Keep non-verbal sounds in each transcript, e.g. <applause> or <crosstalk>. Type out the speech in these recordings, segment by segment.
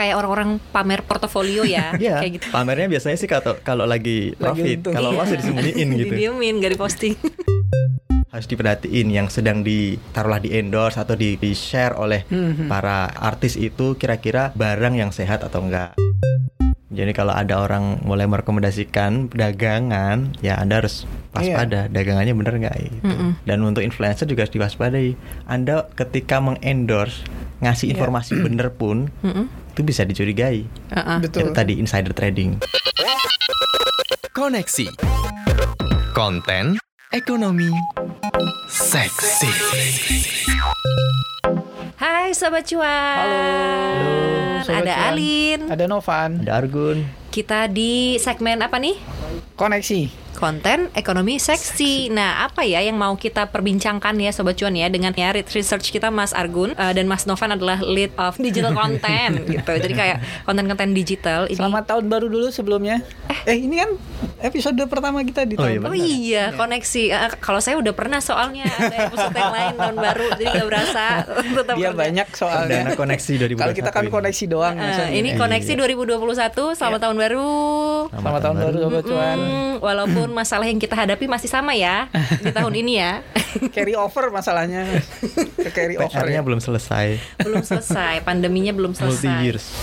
kayak orang-orang pamer portofolio ya, <laughs> Iya, kayak gitu. pamernya biasanya sih kalau kalau lagi profit, kalau loss ya <laughs> disembunyiin gitu. Didiemin, gak diposting. <laughs> Harus diperhatiin yang sedang di taruhlah di endorse atau di, di share oleh Mhm. para artis itu kira-kira barang yang sehat atau enggak. Jadi kalau ada orang mulai merekomendasikan dagangan, ya Anda harus waspada dagangannya bener nggak gitu. Mm-mm. Dan untuk influencer juga harus diwaspadai. Anda ketika mengendorse ngasih Iya. informasi bener pun Mm-mm. Itu bisa dicurigai. Uh-uh. Betul. Itu tadi insider trading. Koneksi. Konten ekonomi seksi. Hai Sobat Cuan. Halo, Sobat Ada Cuan. Alin. Ada Novan. Ada Argun. Kita di segmen apa nih? Koneksi. Konten ekonomi seksi. Nah, apa ya yang mau kita perbincangkan ya Sobat Cuan ya dengan ya research kita Mas Argun eh, dan Mas Novan adalah lead of digital content <laughs> gitu. Jadi kayak konten-konten digital ini. Selamat tahun baru dulu sebelumnya. Eh, ini kan episode pertama kita di Oh, tahun iya, Oh baru. iya, koneksi. Eh, kalau saya udah pernah soalnya ada episode yang lain tahun baru, jadi nggak berasa. Tetap Dia banyak soalnya. Perdana koneksi 2021 Kalau kita kan ini. koneksi doang. Eh, maksudnya. ini koneksi 2021, selamat tahun baru. Selamat tahun baru Sobat Cuan. Hmm, walaupun masalah yang kita hadapi masih sama ya di <laughs> tahun ini ya. Carry over masalahnya. <laughs> Ke carry over. PR-nya ya. belum selesai. belum selesai, pandeminya belum Multi selesai. years. <laughs>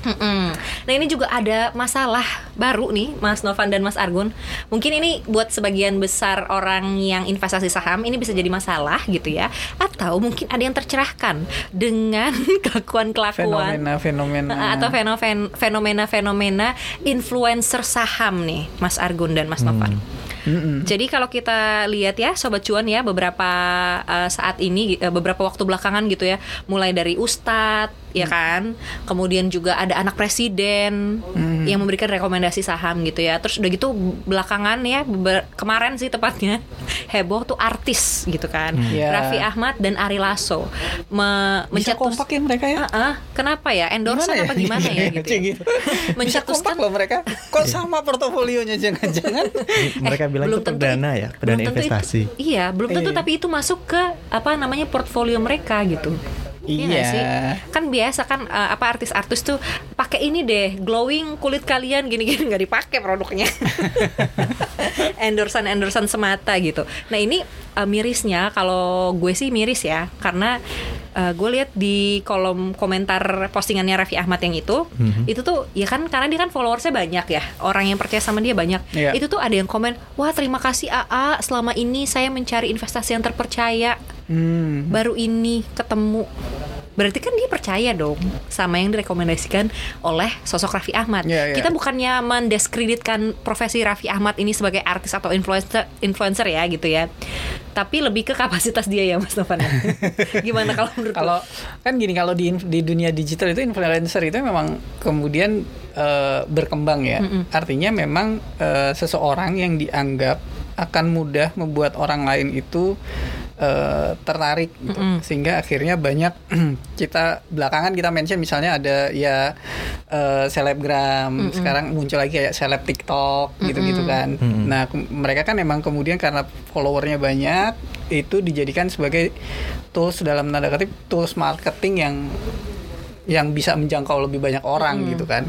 Mm-mm. Nah ini juga ada masalah baru nih Mas Novan dan Mas Argun Mungkin ini buat sebagian besar orang yang investasi saham Ini bisa jadi masalah gitu ya Atau mungkin ada yang tercerahkan Dengan kelakuan-kelakuan Fenomena-fenomena. Eh, atau fenomen- fenomena-fenomena influencer saham nih Mas Argun dan Mas Novan Mm-mm. jadi kalau kita lihat ya sobat cuan ya beberapa uh, saat ini uh, beberapa waktu belakangan gitu ya mulai dari ustadz ya kan kemudian juga ada anak presiden Hmm. yang memberikan rekomendasi saham gitu ya terus udah gitu belakangan ya kemarin sih tepatnya <laughs> heboh tuh artis gitu kan Ya. Raffi Ahmad dan Ari Lasso me- Bisa mencetus kompak ya mereka ya? Ah, ah, kenapa ya endorse apa gimana ya gitu, Cik, ya? gitu. Bisa Mencetuskan kompak loh mereka. Kok sama portofolionya jangan-jangan? <laughs> Mereka bilang itu tentu perdana ya, belum perdana investasi. itu- iya, belum tentu Iya. tapi itu masuk ke apa namanya portfolio mereka gitu. Iya Iya. sih? Kan biasa kan eh, apa artis-artis tuh pakai ini deh, glowing kulit kalian gini-gini nggak dipakai produknya. <laughs> Endorsan-endorsan semata gitu. Nah, ini eh, mirisnya kalau gue sih miris ya karena eh, gue lihat di kolom komentar postingannya Raffi Ahmad yang itu, Mhm. itu tuh ya kan karena dia kan followersnya banyak ya, orang yang percaya sama dia banyak. Iya. Itu tuh ada yang komen, "Wah, terima kasih AA, selama ini saya mencari investasi yang terpercaya." Hmm. baru ini ketemu berarti kan dia percaya dong sama yang direkomendasikan oleh sosok Raffi Ahmad. Iya, iya. Kita bukannya mendiskreditkan profesi Raffi Ahmad ini sebagai artis atau influencer influencer ya gitu ya. Tapi lebih ke kapasitas dia ya Mas Novan. <laughs> Gimana kalau menurut Kalau kan gini kalau di di dunia digital itu influencer itu memang kemudian eh, berkembang ya. Artinya memang eh, seseorang yang dianggap akan mudah membuat orang lain itu eh, tertarik gitu. sehingga akhirnya banyak <clears throat> kita belakangan kita mention misalnya ada ya eh, selebgram sekarang muncul lagi kayak seleb TikTok gitu-gitu kan. Mm-mm. Nah, ke- mereka kan memang kemudian karena followernya banyak itu dijadikan sebagai tools dalam tanda kutip tools marketing yang yang bisa menjangkau lebih banyak orang gitu kan.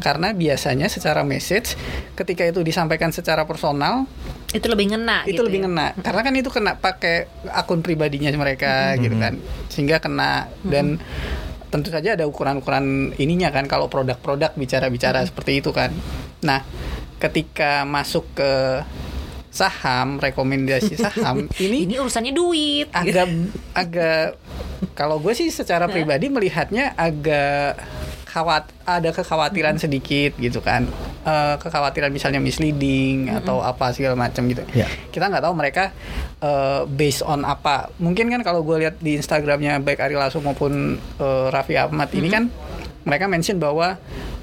Karena biasanya secara message ketika itu disampaikan secara personal itu lebih ngena itu gitu lebih ya? ngena karena kan itu kena pakai akun pribadinya mereka gitu kan. Sehingga kena dan tentu saja ada ukuran-ukuran ininya kan kalau produk-produk bicara-bicara seperti itu kan. Nah, ketika masuk ke saham, rekomendasi saham <laughs> ini Ini urusannya duit. agak agak kalau gue sih secara pribadi melihatnya agak khawat ada kekhawatiran sedikit gitu kan. Eh, kekhawatiran misalnya misleading atau apa segala macam gitu. Ya. kita nggak tahu mereka eh, based on apa. Mungkin kan kalau gue lihat di instagramnya baik Ari Lasso maupun eh, Raffi Ahmad ini kan mereka mention bahwa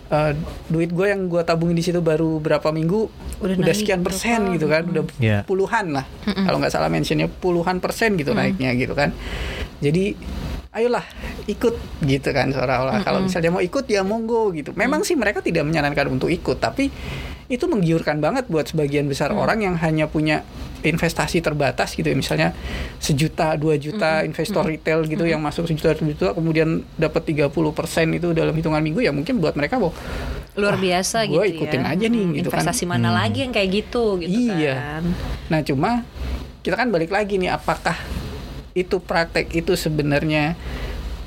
eh, duit gue yang gue tabungin di situ baru berapa minggu Udah udah, naik sekian persen berapa? gitu kan. Udah Ya. puluhan lah. Kalau nggak salah mentionnya puluhan persen gitu naiknya gitu kan. Jadi ayolah ikut gitu kan seolah-olah. Kalau misalnya mau ikut ya monggo gitu. Memang sih mereka tidak menyarankan untuk ikut tapi itu menggiurkan banget buat sebagian besar orang yang hanya punya investasi terbatas gitu ya. Misalnya sejuta dua juta investor retail gitu yang masuk sejuta dua juta kemudian dapat 30% itu dalam hitungan minggu ya mungkin buat mereka bahwa luar biasa gitu ikutin ya. aja nih, Hmm, gitu kan. Investasi mana lagi yang kayak gitu gitu Iya. kan. Nah, cuma kita kan balik lagi nih apakah itu praktek itu sebenarnya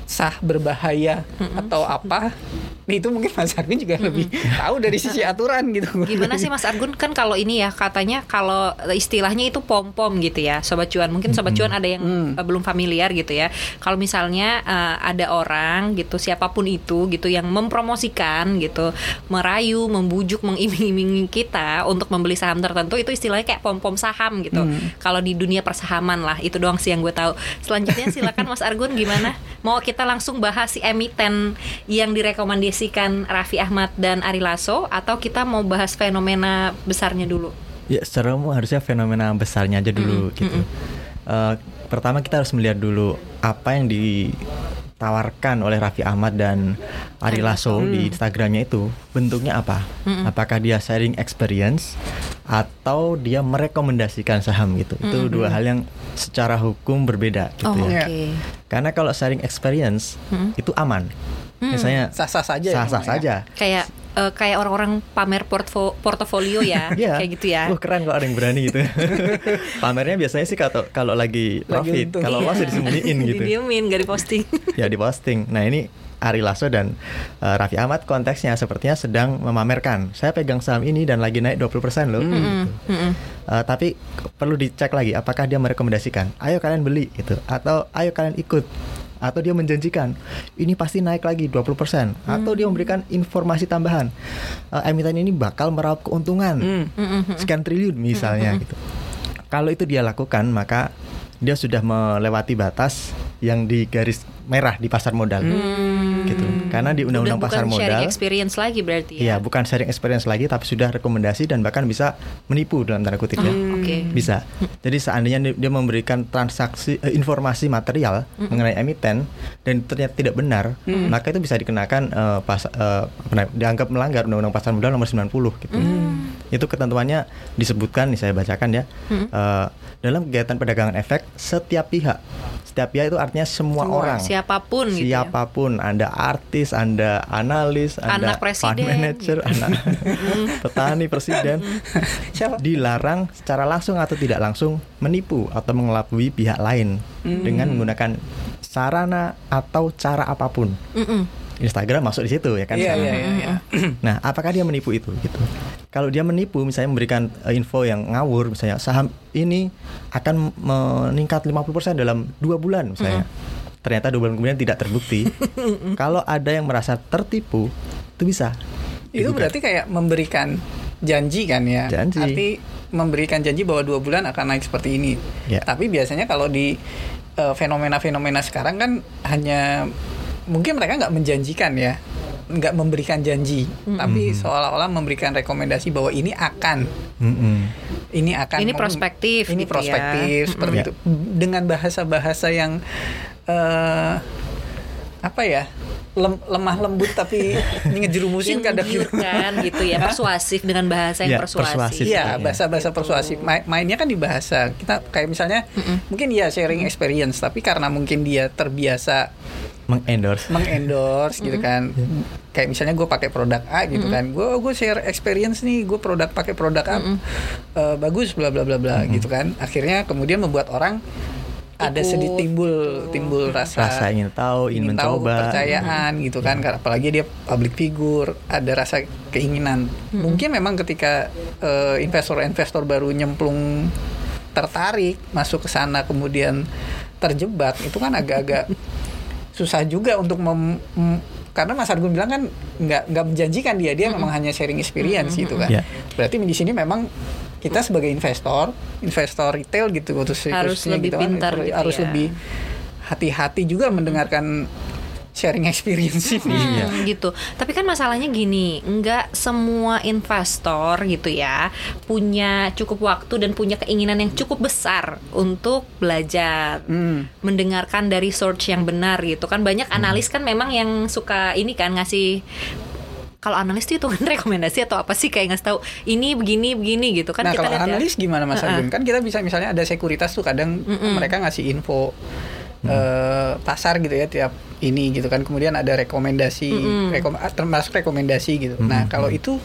sah berbahaya atau apa? Itu mungkin Mas Argun juga lebih tahu dari sisi <laughs> aturan gitu. Gimana sih Mas Argun? Kan kalau ini ya katanya kalau istilahnya itu pom-pom gitu ya Sobat Cuan. Mungkin Sobat Cuan ada yang Hmm. belum familiar gitu ya. Kalau misalnya eh, ada orang gitu siapa pun itu gitu yang mempromosikan gitu Merayu, membujuk, mengiming-imingi kita untuk membeli saham tertentu Itu istilahnya kayak pom-pom saham gitu. Kalau di dunia persahaman lah itu doang sih yang gue tahu. Selanjutnya silakan Mas Argun gimana? Mau kita langsung bahas si emiten yang direkomendasikan Raffi Ahmad dan Ari Lasso atau kita mau bahas fenomena besarnya dulu? Ya secara umum harusnya fenomena besarnya aja dulu gitu. Eh, pertama kita harus melihat dulu apa yang ditawarkan oleh Raffi Ahmad dan Ari Lasso di Instagramnya itu bentuknya apa? Apakah dia sharing experience atau dia merekomendasikan saham gitu? Itu dua hal yang secara hukum berbeda gitu oh, ya. oke. Ya. Karena kalau sharing experience itu aman. Misalnya Sah-sah saja ya, sah-sah ya. saja. Kayak eh, kayak orang-orang pamer portfo- portofolio ya, <laughs> Iya. kayak gitu ya. Wah keren kalau ada yang berani gitu. <laughs> Pamernya biasanya sih kalau kalau lagi profit, kalau Iya. loss ya disembunyiin <laughs> gitu. Didiemin, gak diposting. ya di posting. Nah ini Ari Lasso dan eh, Raffi Ahmad konteksnya sepertinya sedang memamerkan. Saya pegang saham ini dan lagi naik 20% loh. gitu. Mm-mm. Eh, tapi perlu dicek lagi apakah dia merekomendasikan. Ayo kalian beli gitu atau ayo kalian ikut atau dia menjanjikan ini pasti naik lagi 20% atau dia memberikan informasi tambahan Eh, emiten ini bakal meraup keuntungan Hmm. Sekian triliun misalnya gitu. Kalau itu dia lakukan maka dia sudah melewati batas yang di garis merah di pasar modal. Gitu. Karena di undang-undang pasar bukan sharing modal experience lagi berarti Iya, ya. bukan sharing experience lagi tapi sudah rekomendasi dan bahkan bisa menipu dalam tanda kutip ya. Oke. Bisa. Jadi seandainya dia- memberikan transaksi eh, informasi material mengenai emiten dan ternyata tidak benar, maka itu bisa dikenakan eh, pas eh, dianggap melanggar undang-undang pasar modal nomor 90 gitu. Itu ketentuannya disebutkan nih saya bacakan ya. Eh, dalam kegiatan perdagangan efek setiap pihak. Setiap pihak itu artinya semua, Semua. orang. Siapa pun gitu ya. Siapa pun, Anda artis, Anda analis, Anda Anak fund presiden, manager, <laughs> anak petani, presiden <laughs> Siapa? dilarang secara langsung atau tidak langsung menipu atau mengelabui pihak lain dengan menggunakan sarana atau cara apa pun. Mm-mm. Instagram masuk di situ ya kan. Iya, sarana. iya, iya, iya. <clears throat> Nah, apakah dia menipu itu gitu? Kalau dia menipu misalnya memberikan eh, info yang ngawur misalnya saham ini akan meningkat 50% dalam dua bulan misalnya. Ternyata dua bulan kemudian tidak terbukti. <laughs> Kalau ada yang merasa tertipu, itu bisa. Itu digugat. berarti kayak memberikan janji kan ya. Janji. Arti memberikan janji bahwa dua bulan akan naik seperti ini. Ya. Tapi biasanya kalau di eh, fenomena-fenomena sekarang kan hanya mungkin mereka nggak menjanjikan ya, nggak memberikan janji, tapi seolah-olah memberikan rekomendasi bahwa ini akan Mm-mm. ini akan Ini prospektif ini gitu ya. prospektif seperti Mm-mm. itu dengan bahasa-bahasa yang eh apa ya lem- lemah lembut tapi <laughs> ngejerumusin kadang gitu. menggiurkan gitu ya, persuasif dengan bahasa yang Ya, persuasif. persuasif. Iya, Iya. bahasa-bahasa persuasif. Ma- mainnya kan di bahasa. Kita kayak misalnya mungkin ya sharing experience, tapi karena mungkin dia terbiasa mengendorse. mengendorse gitu kan. Kayak misalnya gue pakai produk A gitu kan. Gue gue share experience nih, gue produk pakai produk A eh, bagus bla bla bla bla gitu kan. Akhirnya kemudian membuat orang ada sedikit timbul timbul rasa Rasa ingin tahu, ingin, tahu mencoba. kepercayaan gitu kan. Karena apalagi dia public figure ada rasa keinginan. Mungkin memang ketika eh, investor-investor baru nyemplung tertarik masuk ke sana kemudian terjebak itu kan agak-agak <laughs> susah juga untuk mem, karena Mas Argun bilang kan nggak nggak menjanjikan dia. Dia memang hanya sharing experience gitu kan. Ya. berarti di sini memang kita sebagai investor investor retail gitu khusus- Harus khususnya lebih gitu kan, pintar harus- gitu harus ya. lebih hati-hati juga mendengarkan sharing experience ini Hmm, gitu. Tapi kan masalahnya gini, nggak semua investor gitu ya punya cukup waktu dan punya keinginan yang cukup besar untuk belajar, Hmm. mendengarkan dari source yang benar gitu kan. Banyak analis kan memang yang suka ini kan ngasih kalau analis itu kan <laughs> rekomendasi atau apa sih kayak ngasih tahu ini begini begini gitu kan nah kita kalau ya. analis gimana Mas Uh-uh. Argun? Kan kita bisa misalnya ada sekuritas tuh kadang mereka ngasih info eh, pasar gitu ya tiap ini gitu kan. Kemudian ada rekomendasi, rekom- ah, termasuk rekomendasi gitu. Nah kalau itu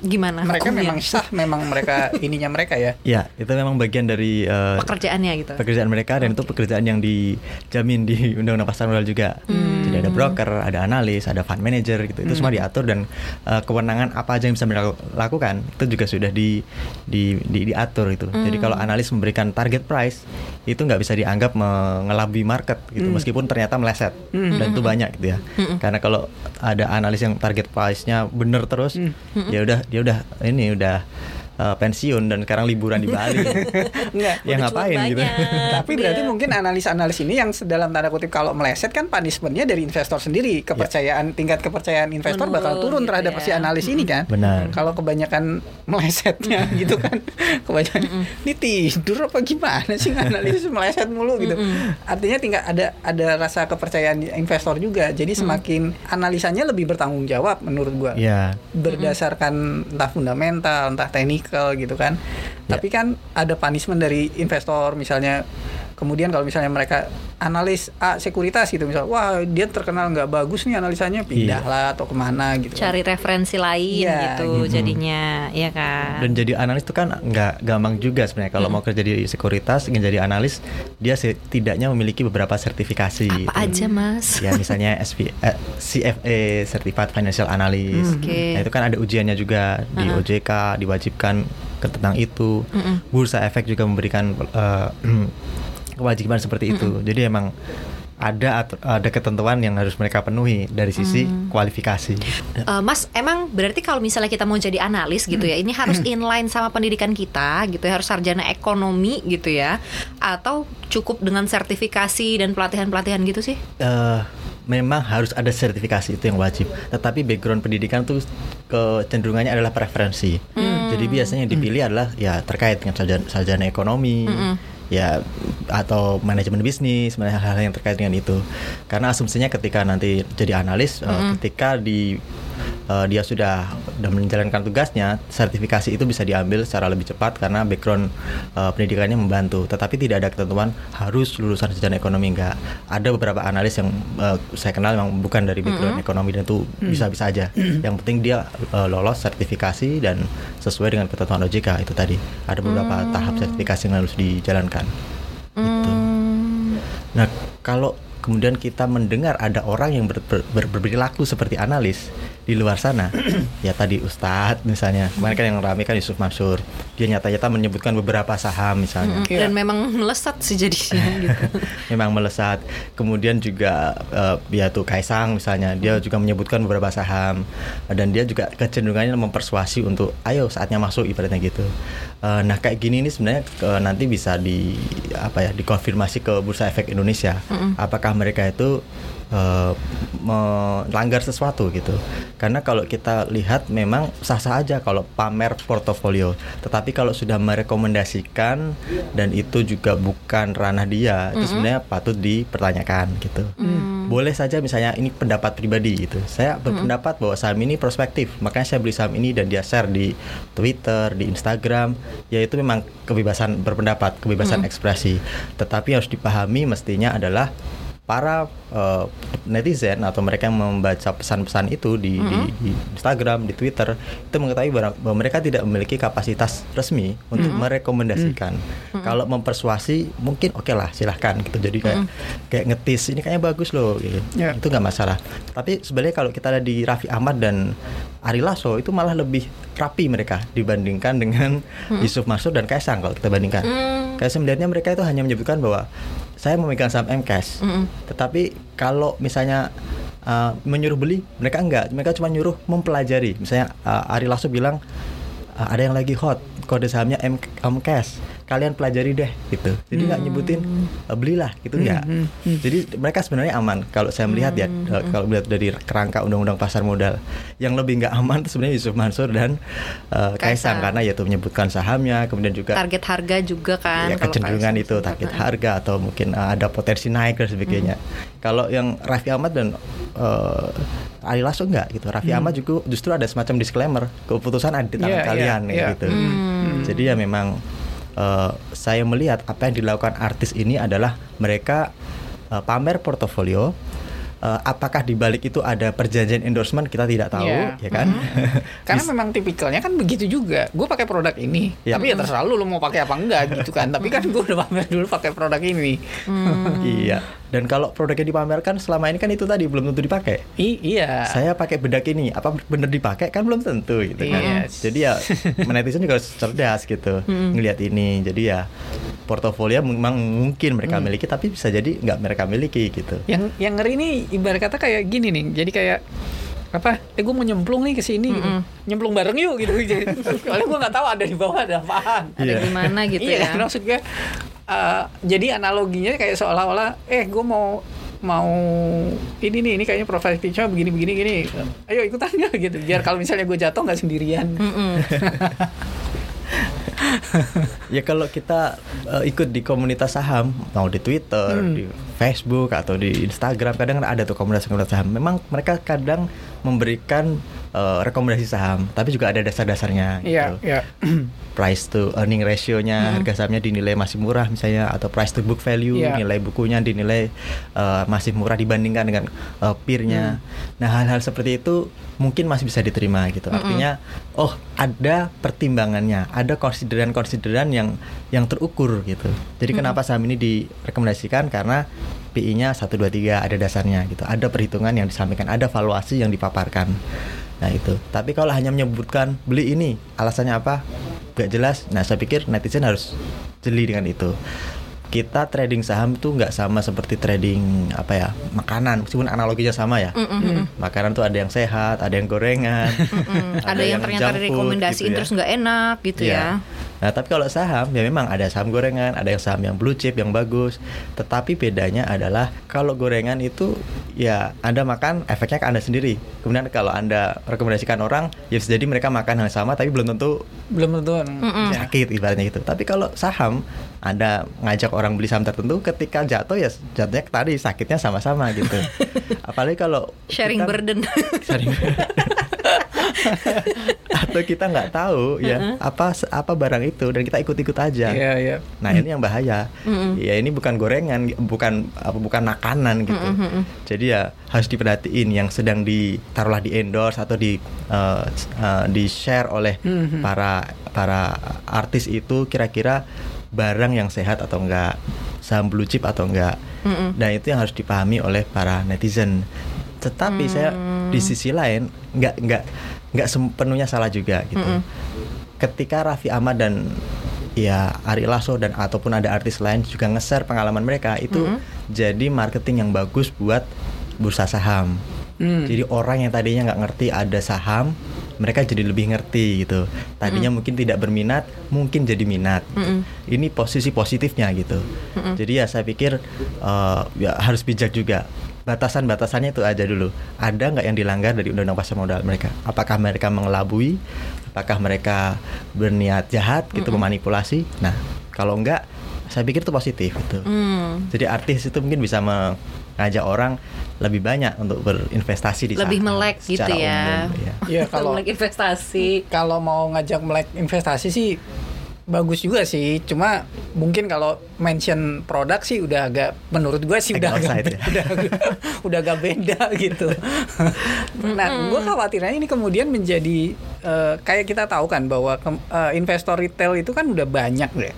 gimana mereka hukumnya? memang sah, <laughs> memang mereka ininya mereka ya. Ya, itu memang bagian dari eh, pekerjaannya gitu pekerjaan mereka dan itu pekerjaan yang dijamin di <laughs> Undang-Undang Pasar Modal juga. Jadi ada broker, ada analis, ada fund manager gitu. Itu semua diatur dan eh, kewenangan apa aja yang bisa mereka lakukan itu juga sudah di, di, di- diatur itu. Jadi kalau analis memberikan target price itu nggak bisa dianggap mengelabui market gitu meskipun ternyata meleset dan itu banyak gitu ya. Karena kalau ada analis yang target price-nya bener terus ya udah dia udah ini udah eh, pensiun dan sekarang liburan di Bali. <laughs> Enggak. ya ngapain gitu. Tapi berarti Dia- mungkin analis-analis ini yang dalam tanda kutip kalau meleset kan punishmentnya dari investor sendiri kepercayaan tingkat kepercayaan investor bakal Menurun turun gitu terhadap ya. si analis ini kan. Benar. Kalau kebanyakan melesetnya gitu kan, <laughs> kebanyakan ini tidur apa gimana sih analis meleset mulu gitu. Artinya tingkat ada ada rasa kepercayaan investor juga. Jadi semakin analisanya lebih bertanggung jawab menurut gua Ya, berdasarkan entah fundamental, entah teknikal gitu kan. Ya. Tapi kan ada punishment dari investor misalnya kemudian kalau misalnya mereka analis A sekuritas gitu misal wah dia terkenal nggak bagus nih analisanya pindahlah atau ke mana gitu. Cari referensi lain Iya, gitu gitu. jadinya ya kan? Dan jadi analis itu kan nggak gampang juga sebenarnya. Kalau mau kerja di sekuritas ingin jadi analis dia setidaknya memiliki beberapa sertifikasi apa gitu. aja mas? Ya misalnya <laughs> SV, eh, CFA Certified Financial Analyst. Hmm, nah itu kan ada ujiannya juga di OJK diwajibkan ke tentang itu. Bursa Efek juga memberikan eh, <clears throat> kewajiban seperti itu. Jadi emang ada ada ketentuan yang harus mereka penuhi dari sisi kualifikasi. Eh, Mas, emang berarti kalau misalnya kita mau jadi analis gitu ya, ini harus inline sama pendidikan kita gitu ya, harus sarjana ekonomi gitu ya, atau cukup dengan sertifikasi dan pelatihan-pelatihan gitu sih? eh memang harus ada sertifikasi itu yang wajib. Tetapi background pendidikan tuh kecenderungannya adalah preferensi. Jadi biasanya yang dipilih adalah ya terkait dengan sarjana, sarjana ekonomi, ya atau manajemen bisnis, hal-hal yang terkait dengan itu. Karena asumsinya ketika nanti jadi analis, eh, ketika di eh, dia sudah sudah menjalankan tugasnya, sertifikasi itu bisa diambil secara lebih cepat karena background eh, pendidikannya membantu. Tetapi tidak ada ketentuan harus lulusan sarjana ekonomi enggak. Ada beberapa analis yang eh, saya kenal memang bukan dari background ekonomi dan itu bisa-bisa aja. Yang penting dia eh, lolos sertifikasi dan sesuai dengan ketentuan OJK itu tadi. Ada beberapa tahap sertifikasi yang harus dijalankan. Gitu. Nah, kalau kemudian kita mendengar ada orang yang ber, ber- ber- berperilaku seperti analis di luar sana, <clears throat> ya tadi Ustadz misalnya, kemarin kan yang ramai kan Yusuf Mansur, dia nyata-nyata menyebutkan beberapa saham misalnya, Iya. Dan memang melesat sih jadinya <laughs> gitu. memang melesat. Kemudian juga eh, ya tuh Kaisang misalnya, dia juga menyebutkan beberapa saham dan dia juga kecenderungannya mempersuasi untuk ayo saatnya masuk ibaratnya gitu. Eh, nah kayak gini ini sebenarnya eh, nanti bisa di apa ya dikonfirmasi ke Bursa Efek Indonesia. Apakah mereka itu eh, melanggar sesuatu gitu. Karena kalau kita lihat memang sah-sah aja kalau pamer portofolio. Tetapi kalau sudah merekomendasikan dan itu juga bukan ranah dia, itu sebenarnya patut dipertanyakan gitu. Boleh saja misalnya ini pendapat pribadi gitu. Saya berpendapat bahwa saham ini prospektif, makanya saya beli saham ini dan dia share di Twitter, di Instagram. Ya itu memang kebebasan berpendapat, kebebasan ekspresi. Tetapi harus dipahami mestinya adalah para eh, netizen atau mereka yang membaca pesan-pesan itu di, di- di Instagram, di Twitter itu mengetahui bahwa mereka tidak memiliki kapasitas resmi untuk merekomendasikan. Kalau mempersuasi mungkin oke lah silahkan gitu. Jadi kayak kayak ngetis ini kayaknya bagus loh gitu. Ya. Itu nggak masalah. Tapi sebenarnya kalau kita lihat di Raffi Ahmad dan Ari Lasso itu malah lebih rapi mereka dibandingkan dengan Yusuf Mansur dan Kaisang kalau kita bandingkan. Kayak saya melihatnya mereka itu hanya menyebutkan bahwa saya memegang saham MCAS. Tetapi kalau misalnya uh, menyuruh beli, mereka enggak. Mereka cuma nyuruh mempelajari. Misalnya uh, Ari Lasso bilang uh, ada yang lagi hot, kode sahamnya M MCAS. Kalian pelajari deh gitu jadi nggak nyebutin "Eh, belilah gitu nggak jadi mereka sebenarnya aman kalau saya melihat ya eh, kalau melihat dari kerangka undang-undang pasar modal yang lebih nggak aman itu sebenarnya Yusuf Mansur dan eh, Kaisang Kaisang. karena yaitu menyebutkan sahamnya kemudian juga target harga juga kan ya kecenderungan itu target harga atau mungkin uh, ada potensi naik dan sebagainya. Kalau yang Raffi Ahmad dan uh, Ali Lasso enggak gitu. Raffi Ahmad juga justru ada semacam disclaimer keputusan ada di tangan Iya, kalian ya iya. gitu. Hmm. Jadi ya memang uh, saya melihat apa yang dilakukan artis ini adalah mereka uh, pamer portofolio Uh, apakah di balik itu ada perjanjian endorsement kita tidak tahu Iya. ya kan <laughs> Karena memang tipikalnya kan begitu juga. Gue pakai produk ini, Iya. tapi ya terserah lu, lu mau pakai apa enggak gitu kan. tapi kan gue udah pamer dulu pakai produk ini. iya dan kalau produknya dipamerkan selama ini kan itu tadi belum tentu dipakai I- iya. saya pakai bedak ini apa bener dipakai kan belum tentu gitu kan Yes. jadi ya <laughs> netizen juga harus cerdas gitu ngelihat ini jadi ya portofolio memang mungkin mereka miliki tapi bisa jadi nggak mereka miliki gitu Yang yang ngeri nih ibarat kata kayak gini nih. Jadi kayak apa? Eh gue mau nyemplung nih ke sini gitu. Nyemplung bareng yuk gitu. <laughs> Soalnya gue nggak tahu ada di bawah ada apaan. ada Iya. gimana gitu iya, ya maksudnya eh, jadi analoginya kayak seolah-olah eh gue mau mau ini nih ini kayaknya profile picture begini begini gini. Ayo ikutan ya gitu. Biar kalau misalnya gue jatuh nggak sendirian. <laughs> Ya kalau kita eh, ikut di komunitas saham mau di Twitter di Facebook atau di Instagram kadang kan ada tuh komunitas-komunitas saham. Memang mereka kadang memberikan eh, rekomendasi saham tapi juga ada dasar-dasarnya iya gitu. iya <clears throat> price to earning ratio-nya harga sahamnya dinilai masih murah misalnya atau price to book value Iya. nilai bukunya dinilai uh, masih murah dibandingkan dengan uh, peer-nya. Nah, hal-hal seperti itu mungkin masih bisa diterima gitu. Artinya oh, ada pertimbangannya, ada konsideran-konsideran yang yang terukur gitu. Jadi kenapa saham ini direkomendasikan karena PI-nya 1 2 3 ada dasarnya gitu. Ada perhitungan yang disampaikan, ada valuasi yang dipaparkan. Nah, itu. Tapi kalau hanya menyebutkan beli ini, alasannya apa? Gak jelas. Nah, saya pikir netizen harus jeli dengan itu. Kita trading saham tuh nggak sama seperti trading apa ya makanan meskipun analoginya sama ya makanan tuh ada yang sehat ada yang gorengan Mm, <laughs> ada, yang, ternyata junk food direkomendasiin gitu ya. terus nggak enak gitu Iya. ya Nah, tapi kalau saham ya memang ada saham gorengan, ada yang saham yang blue chip yang bagus. Tetapi bedanya adalah kalau gorengan itu ya Anda makan efeknya ke Anda sendiri. Kemudian kalau Anda rekomendasikan orang, ya bisa jadi mereka makan hal yang sama tapi belum tentu belum tentu ya. sakit ibaratnya gitu. Tapi kalau saham Anda ngajak orang beli saham tertentu ketika jatuh ya jatuhnya tadi sakitnya sama-sama gitu. <laughs> Apalagi kalau sharing kita- burden <laughs> Sharing <laughs> atau kita nggak tahu ya apa apa barang itu dan kita ikut-ikut aja. iya iya Nah ini yang bahaya. Ya ini bukan gorengan, bukan apa bukan makanan gitu. Jadi ya harus diperhatiin yang sedang ditaruhlah di endorse atau di eh, eh, di share oleh Mhm. para para artis itu kira-kira barang yang sehat atau enggak, saham blue chip atau enggak. Nah itu yang harus dipahami oleh para netizen. Tetapi saya di sisi lain nggak nggak nggak sepenuhnya salah juga gitu ketika Raffi Ahmad dan ya Ari Lasso dan ataupun ada artis lain juga nge-share pengalaman mereka itu jadi marketing yang bagus buat bursa saham. Hmm. Jadi orang yang tadinya nggak ngerti ada saham, mereka jadi lebih ngerti gitu. Tadinya mungkin tidak berminat, mungkin jadi minat. gitu. Ini posisi positifnya gitu. Jadi ya saya pikir eh, ya harus bijak juga. Batasan-batasannya itu aja dulu. Ada nggak yang dilanggar dari undang-undang pasar modal mereka? Apakah mereka mengelabui? Apakah mereka berniat jahat gitu memanipulasi? Nah, kalau enggak, saya pikir itu positif gitu. Hmm. Jadi artis itu mungkin bisa mengajak orang lebih banyak untuk berinvestasi di Lebih saham melek gitu ya. umum, ya. Iya, kalau Melek investasi kalau mau ngajak melek investasi sih bagus juga sih cuma mungkin kalau mention produk sih udah agak menurut gue sih Agak udah agak, ya. udah agak- <laughs> udah agak beda gitu nah gue khawatirnya ini kemudian menjadi eh, kayak kita tahu kan bahwa ke- eh, investor retail itu kan udah banyak deh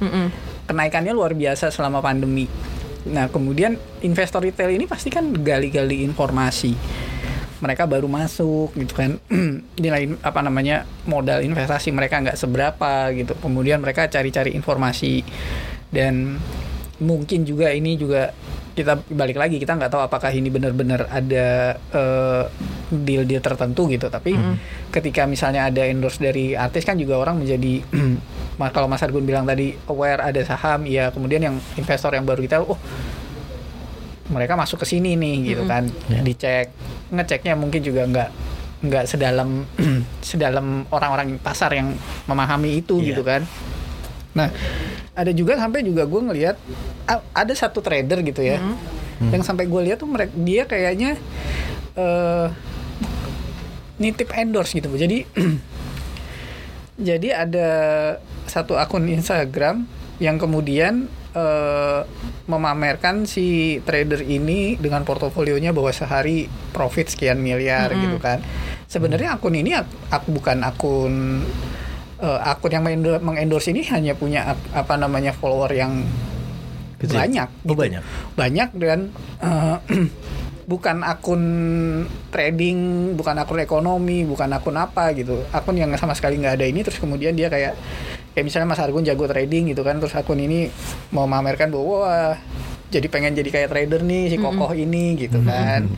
kenaikannya luar biasa selama pandemi. Nah, kemudian investor retail ini pasti kan gali-gali informasi. Mereka baru masuk gitu kan. <clears throat> Nilai apa namanya? modal investasi mereka nggak seberapa gitu. Kemudian mereka cari-cari informasi dan mungkin juga ini juga kita balik lagi kita nggak tahu apakah ini benar-benar ada eh, deal-deal tertentu gitu tapi ketika misalnya ada endorse dari artis kan juga orang menjadi ma- <clears throat> kalau Mas Argun bilang tadi aware ada saham ya kemudian yang investor yang baru kita oh mereka masuk ke sini nih gitu kan. Ya. dicek ngeceknya mungkin juga nggak nggak sedalam <clears throat> sedalam orang-orang pasar yang memahami itu Iya. gitu kan. Nah ada juga sampai juga gue ngelihat ada satu trader gitu ya yang sampai gue lihat tuh mereka dia kayaknya eh nitip endorse gitu jadi <clears throat> jadi ada satu akun Instagram yang kemudian eh, memamerkan si trader ini dengan portofolionya bahwa sehari profit sekian miliar gitu kan. Sebenarnya akun ini ak- ak- bukan akun eh, akun yang mengendo- mengendorse ini hanya punya ap- apa namanya follower yang Kecil. banyak. Oh, gitu. banyak. Banyak dan eh, <clears throat> bukan akun trading, bukan akun ekonomi, bukan akun apa gitu. Akun yang sama sekali nggak ada ini terus kemudian dia kayak kayak misalnya Mas Argun jago trading gitu kan terus akun ini mau memamerkan bahwa wah jadi pengen jadi kayak trader nih si kokoh ini gitu kan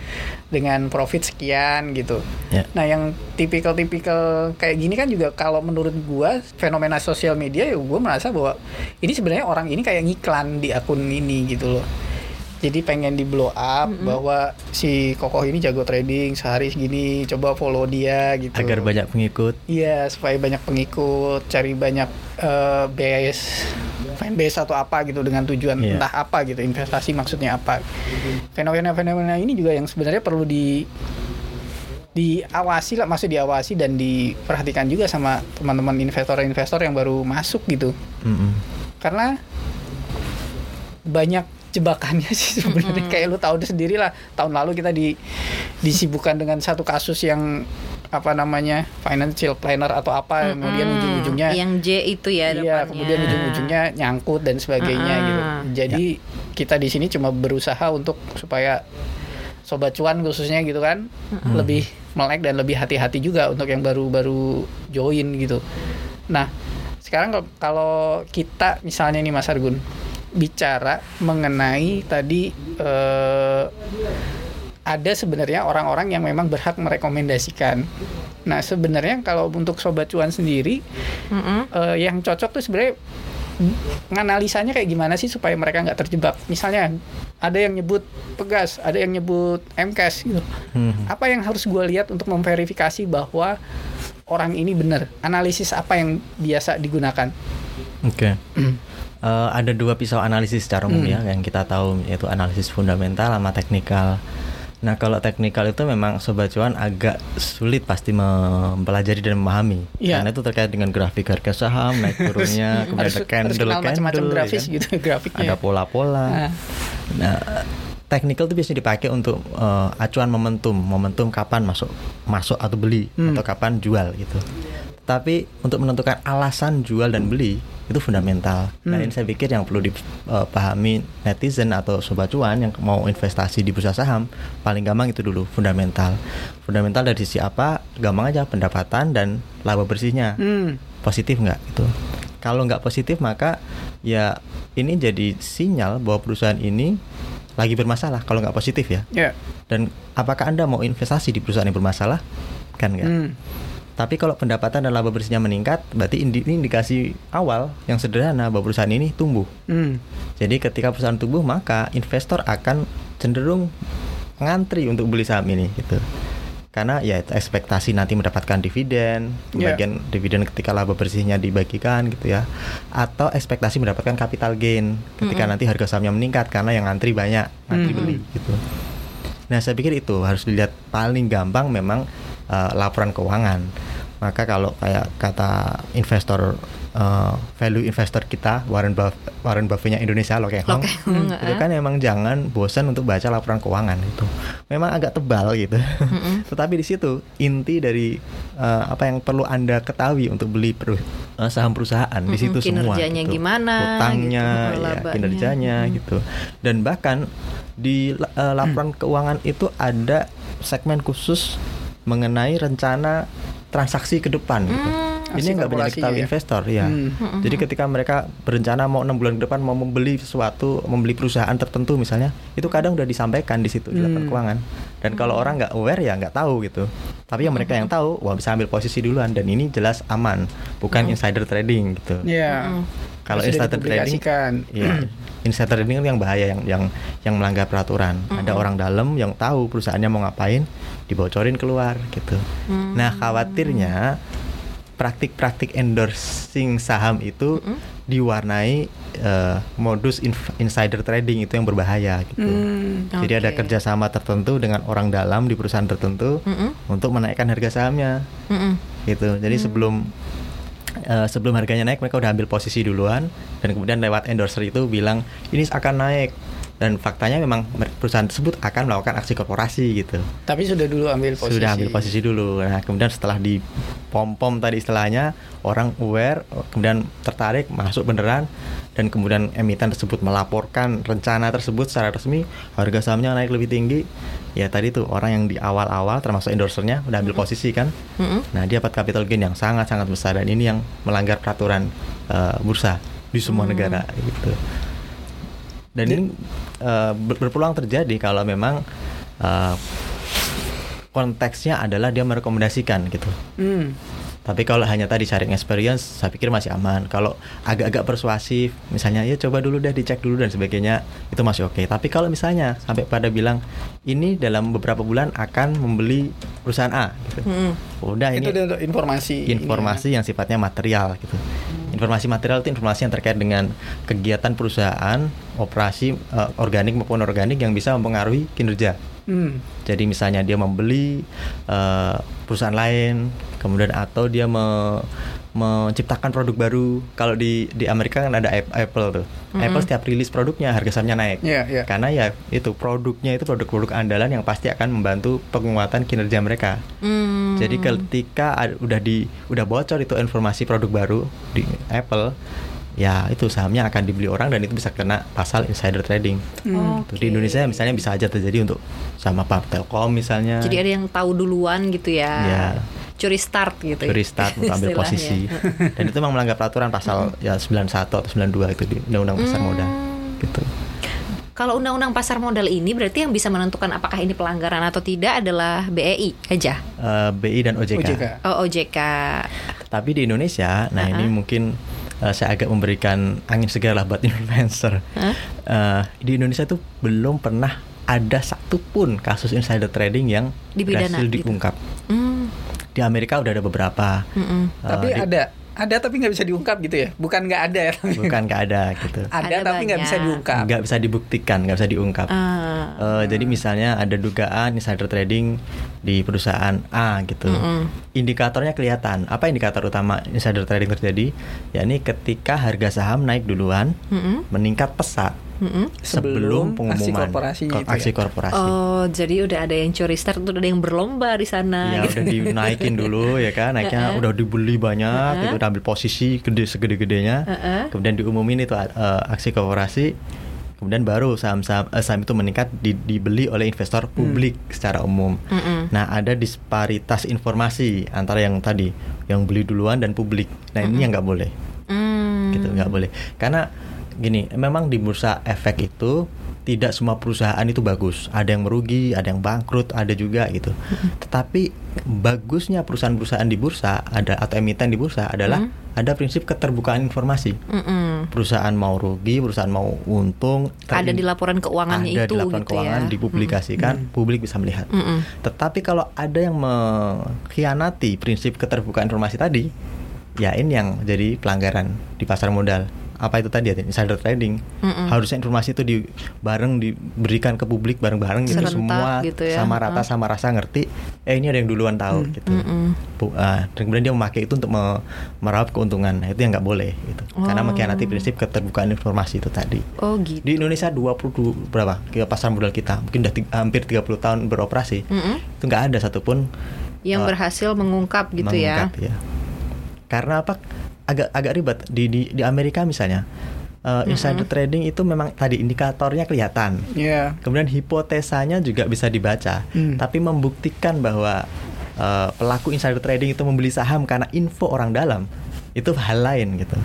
dengan profit sekian gitu. Ya. Nah, yang tipikal-tipikal kayak gini kan juga kalau menurut gua fenomena sosial media ya gua merasa bahwa ini sebenarnya orang ini kayak ngiklan di akun ini gitu loh. Jadi pengen di blow up bahwa si kokoh ini jago trading sehari segini, coba follow dia gitu. agar banyak pengikut Iya, supaya banyak pengikut, cari banyak eh, base, fanbase atau apa gitu dengan tujuan Iya. entah apa gitu, investasi maksudnya apa. Fenomena-fenomena ini juga yang sebenarnya perlu di diawasi lah, maksud diawasi dan diperhatikan juga sama teman-teman investor-investor yang baru masuk gitu. Mm-mm. Karena banyak jebakannya sih sebenarnya. Kayak lu tahu sendiri lah. Tahun lalu kita di disibukkan dengan satu kasus yang apa namanya financial planner atau apa kemudian Mm-mm. ujung-ujungnya yang J itu ya iya depannya. kemudian ujung-ujungnya nyangkut dan sebagainya Ah. gitu. Jadi kita di sini cuma berusaha untuk supaya sobat cuan khususnya gitu kan lebih melek dan lebih hati-hati juga untuk yang baru-baru join gitu. Nah sekarang kalau- kalau kita misalnya nih Mas Argun bicara mengenai tadi eh, ada sebenarnya orang-orang yang memang berhak merekomendasikan. Nah sebenarnya kalau untuk sobat cuan sendiri Mm-mm. eh, yang cocok tuh sebenarnya nganalisanya kayak gimana sih supaya mereka nggak terjebak. Misalnya ada yang nyebut pegas, ada yang nyebut MKS gitu. Hmm. Apa yang harus gue lihat untuk memverifikasi bahwa orang ini benar? Analisis apa yang biasa digunakan? Oke. Eh, ada dua pisau analisis secara umum ya yang kita tahu yaitu analisis fundamental sama teknikal. Nah kalau teknikal itu memang sobat cuan agak sulit pasti mempelajari dan memahami Iya. karena itu terkait dengan grafik harga saham naik <laughs> turunnya kemudian harus, ada harus candle macam-macam candle, ya grafis kan. gitu grafiknya. ada pola-pola. Nah. Nah, technical itu biasanya dipakai untuk eh, acuan momentum, momentum kapan masuk masuk atau beli Hmm. atau kapan jual gitu. Tapi untuk menentukan alasan jual dan beli itu fundamental. Nah, Hmm. ini saya pikir yang perlu dipahami netizen atau sobat cuan yang mau investasi di bursa saham, paling gampang itu dulu fundamental. Fundamental dari sisi apa? Gampang aja pendapatan dan laba bersihnya Hmm. positif nggak itu kalau nggak positif maka ya ini jadi sinyal bahwa perusahaan ini lagi bermasalah kalau nggak positif ya Ya. dan apakah anda mau investasi di perusahaan yang bermasalah kan nggak Hmm. Tapi kalau pendapatan dan laba bersihnya meningkat berarti ini indikasi awal yang sederhana bahwa perusahaan ini tumbuh Hmm. jadi ketika perusahaan tumbuh maka investor akan cenderung ngantri untuk beli saham ini gitu. Karena ya ekspektasi nanti mendapatkan dividen, Ya. bagian dividen ketika laba bersihnya dibagikan gitu ya. Atau ekspektasi mendapatkan capital gain ketika nanti harga sahamnya meningkat karena yang ngantri banyak, ngantri Mm. beli gitu. Nah, saya pikir itu harus dilihat paling gampang memang eh, laporan keuangan. Maka kalau kayak kata investor eh, value investor kita Warren Buff Warren Buffett-nya Indonesia Hong, Loke Hong, itu eh. kan emang jangan bosan untuk baca laporan keuangan itu. Memang agak tebal gitu. <laughs> Tetapi di situ inti dari eh, apa yang perlu Anda ketahui untuk beli eh, saham perusahaan di Mm-mm, situ semua. kinerjanya gitu. gimana, Utangnya, gitu, ya, kinerjanya Hmm. gitu. Dan bahkan di eh, laporan keuangan itu ada segmen khusus mengenai rencana transaksi ke depan gitu. Hmm. Ini Hasil nggak banyak diketahui ya. investor ya. Hmm. Jadi ketika mereka berencana mau enam bulan ke depan mau membeli sesuatu, membeli perusahaan tertentu misalnya, itu kadang udah disampaikan di situ di laporan Hmm. keuangan. Dan kalau orang nggak aware ya nggak tahu gitu. Tapi yang mereka yang tahu, wah bisa ambil posisi duluan dan ini jelas aman, bukan insider trading gitu. Iya. Kalau Sudah insider trading, dipublikasikan. <clears throat> Insider trading itu yang bahaya yang yang yang melanggar peraturan. Ada orang dalam yang tahu perusahaannya mau ngapain, dibocorin keluar gitu. Nah, khawatirnya praktik-praktik endorsing saham itu diwarnai eh, modus insider trading itu yang berbahaya gitu. Hmm. Jadi ada kerjasama tertentu dengan orang dalam di perusahaan tertentu Mm-mm. untuk menaikkan harga sahamnya Mm-mm. gitu. Jadi sebelum eh, sebelum harganya naik mereka udah ambil posisi duluan. Dan kemudian lewat endorser itu bilang ini akan naik dan faktanya memang perusahaan tersebut akan melakukan aksi korporasi gitu. Tapi sudah dulu ambil posisi. Sudah ambil posisi dulu. Nah, kemudian setelah di pom-pom tadi istilahnya orang aware kemudian tertarik masuk beneran dan kemudian emiten tersebut melaporkan rencana tersebut secara resmi harga sahamnya naik lebih tinggi ya tadi tuh orang yang di awal-awal termasuk endorsernya udah ambil posisi kan Mm-mm. nah dia dapat capital gain yang sangat-sangat besar dan ini yang melanggar peraturan eh, bursa di semua negara gitu dan ini ber- berpeluang terjadi kalau memang eh, konteksnya adalah dia merekomendasikan gitu Hmm. Tapi kalau hanya tadi sharing experience, saya pikir masih aman. Kalau agak-agak persuasif, misalnya ya coba dulu deh dicek dulu dan sebagainya, itu masih oke. Tapi kalau misalnya sampai pada bilang ini dalam beberapa bulan akan membeli perusahaan A, gitu. Mm-mm. udah ini Itu untuk informasi. ini informasi yang sifatnya material gitu. Informasi material itu informasi yang terkait dengan kegiatan perusahaan, operasi eh, organik maupun organik yang bisa mempengaruhi kinerja. Hmm. Jadi misalnya dia membeli eh, perusahaan lain, kemudian atau dia me- menciptakan produk baru. Kalau di di Amerika kan ada Ap- Apple tuh. Apple setiap rilis produknya harga sahamnya naik. Iya, iya. Karena ya itu produknya itu produk-produk andalan yang pasti akan membantu penguatan kinerja mereka. Hmm. Jadi ketika ad- udah di udah bocor itu informasi produk baru di Apple, ya itu sahamnya akan dibeli orang dan itu bisa kena pasal insider trading. Hmm. Tuh, Di Indonesia misalnya bisa aja terjadi untuk sama Pak Telkom misalnya. Jadi ada yang tahu duluan gitu ya. Iya. Curi start gitu. ya. curi start untuk ambil posisi. <laughs> Dan itu memang melanggar peraturan pasal ya 91 atau 92 itu di Undang-Undang Pasar Hmm. Modal. Gitu. Kalau undang-undang pasar modal ini berarti yang bisa menentukan apakah ini pelanggaran atau tidak adalah BEI aja. Eh, BI dan OJK. OJK. Oh, OJK. Tapi di Indonesia, nah ini Uh-uh. mungkin eh, saya agak memberikan angin segar lah buat <laughs> influencer. Hah? Eh, di Indonesia tuh belum pernah ada satupun kasus insider trading yang Dipidana, berhasil gitu. diungkap. Hmm. Di Amerika udah ada beberapa. Eh, Tapi di- ada, ada tapi nggak bisa diungkap gitu ya? Bukan nggak ada ya? <laughs> bukan nggak ada gitu. ada, Ada tapi nggak bisa diungkap. Nggak bisa dibuktikan, nggak bisa diungkap. Ah. Eh, jadi misalnya ada dugaan insider trading di perusahaan A gitu. Mm-mm. Indikatornya kelihatan. Apa indikator utama insider trading terjadi? yakni ketika harga saham naik duluan, Mm-mm. meningkat pesat Mm-mm. sebelum, Sebelum aksi pengumuman korporasinya ko- itu aksi ya? korporasi. Oh, jadi udah ada yang curi start, udah ada yang berlomba di sana. Ya gitu. udah dinaikin dulu ya kan, <laughs> naiknya Uh-uh. udah dibeli banyak, Uh-uh. itu udah ambil posisi gede segede-gedenya. Uh-uh. Kemudian diumumin itu eh, aksi korporasi. Kemudian baru saham-saham eh, saham itu meningkat di- dibeli oleh investor publik secara umum. Mm-mm. Nah, ada disparitas informasi antara yang tadi yang beli duluan dan publik. Nah, ini yang nggak boleh. Hmm. Gitu, nggak boleh. Karena gini, memang di bursa efek itu tidak semua perusahaan itu bagus. Ada yang merugi, ada yang bangkrut, ada juga gitu. Tetapi bagusnya perusahaan-perusahaan di bursa ada atau emiten di bursa adalah Hmm. ada prinsip keterbukaan informasi. Mm-mm. Perusahaan mau rugi, perusahaan mau untung, Ada di laporan keuangannya ada itu di laporan gitu keuangan ya. dipublikasikan, publik bisa melihat. Mm-mm. Tetapi kalau ada yang mengkhianati prinsip keterbukaan informasi tadi, ya ini yang jadi pelanggaran di pasar modal. Apa itu tadi ya, insider trading? Mm-mm. Harusnya informasi itu di bareng diberikan ke publik bareng-bareng gitu Serentak semua gitu ya. sama rata Ah. sama rasa ngerti. Eh ini ada yang duluan tahu gitu. Mm-mm. Bu- ah, dan kemudian dia memakai itu untuk me- meraup keuntungan. Nah, itu yang nggak boleh gitu. Karena Oh. mengkhianati prinsip keterbukaan informasi itu tadi. Oh gitu. Di Indonesia 20 berapa? Ke pasar modal kita mungkin udah hampir 30 tahun beroperasi. Mm-mm. Itu nggak ada satupun Yang eh, berhasil mengungkap gitu mengungkap, ya. Karena apa? Agak agak ribet di di, di Amerika misalnya. eh, insider trading itu memang tadi indikatornya kelihatan. Iya. Kemudian hipotesanya juga bisa dibaca. Hmm. Tapi membuktikan bahwa eh, pelaku insider trading itu membeli saham karena info orang dalam itu hal lain gitu.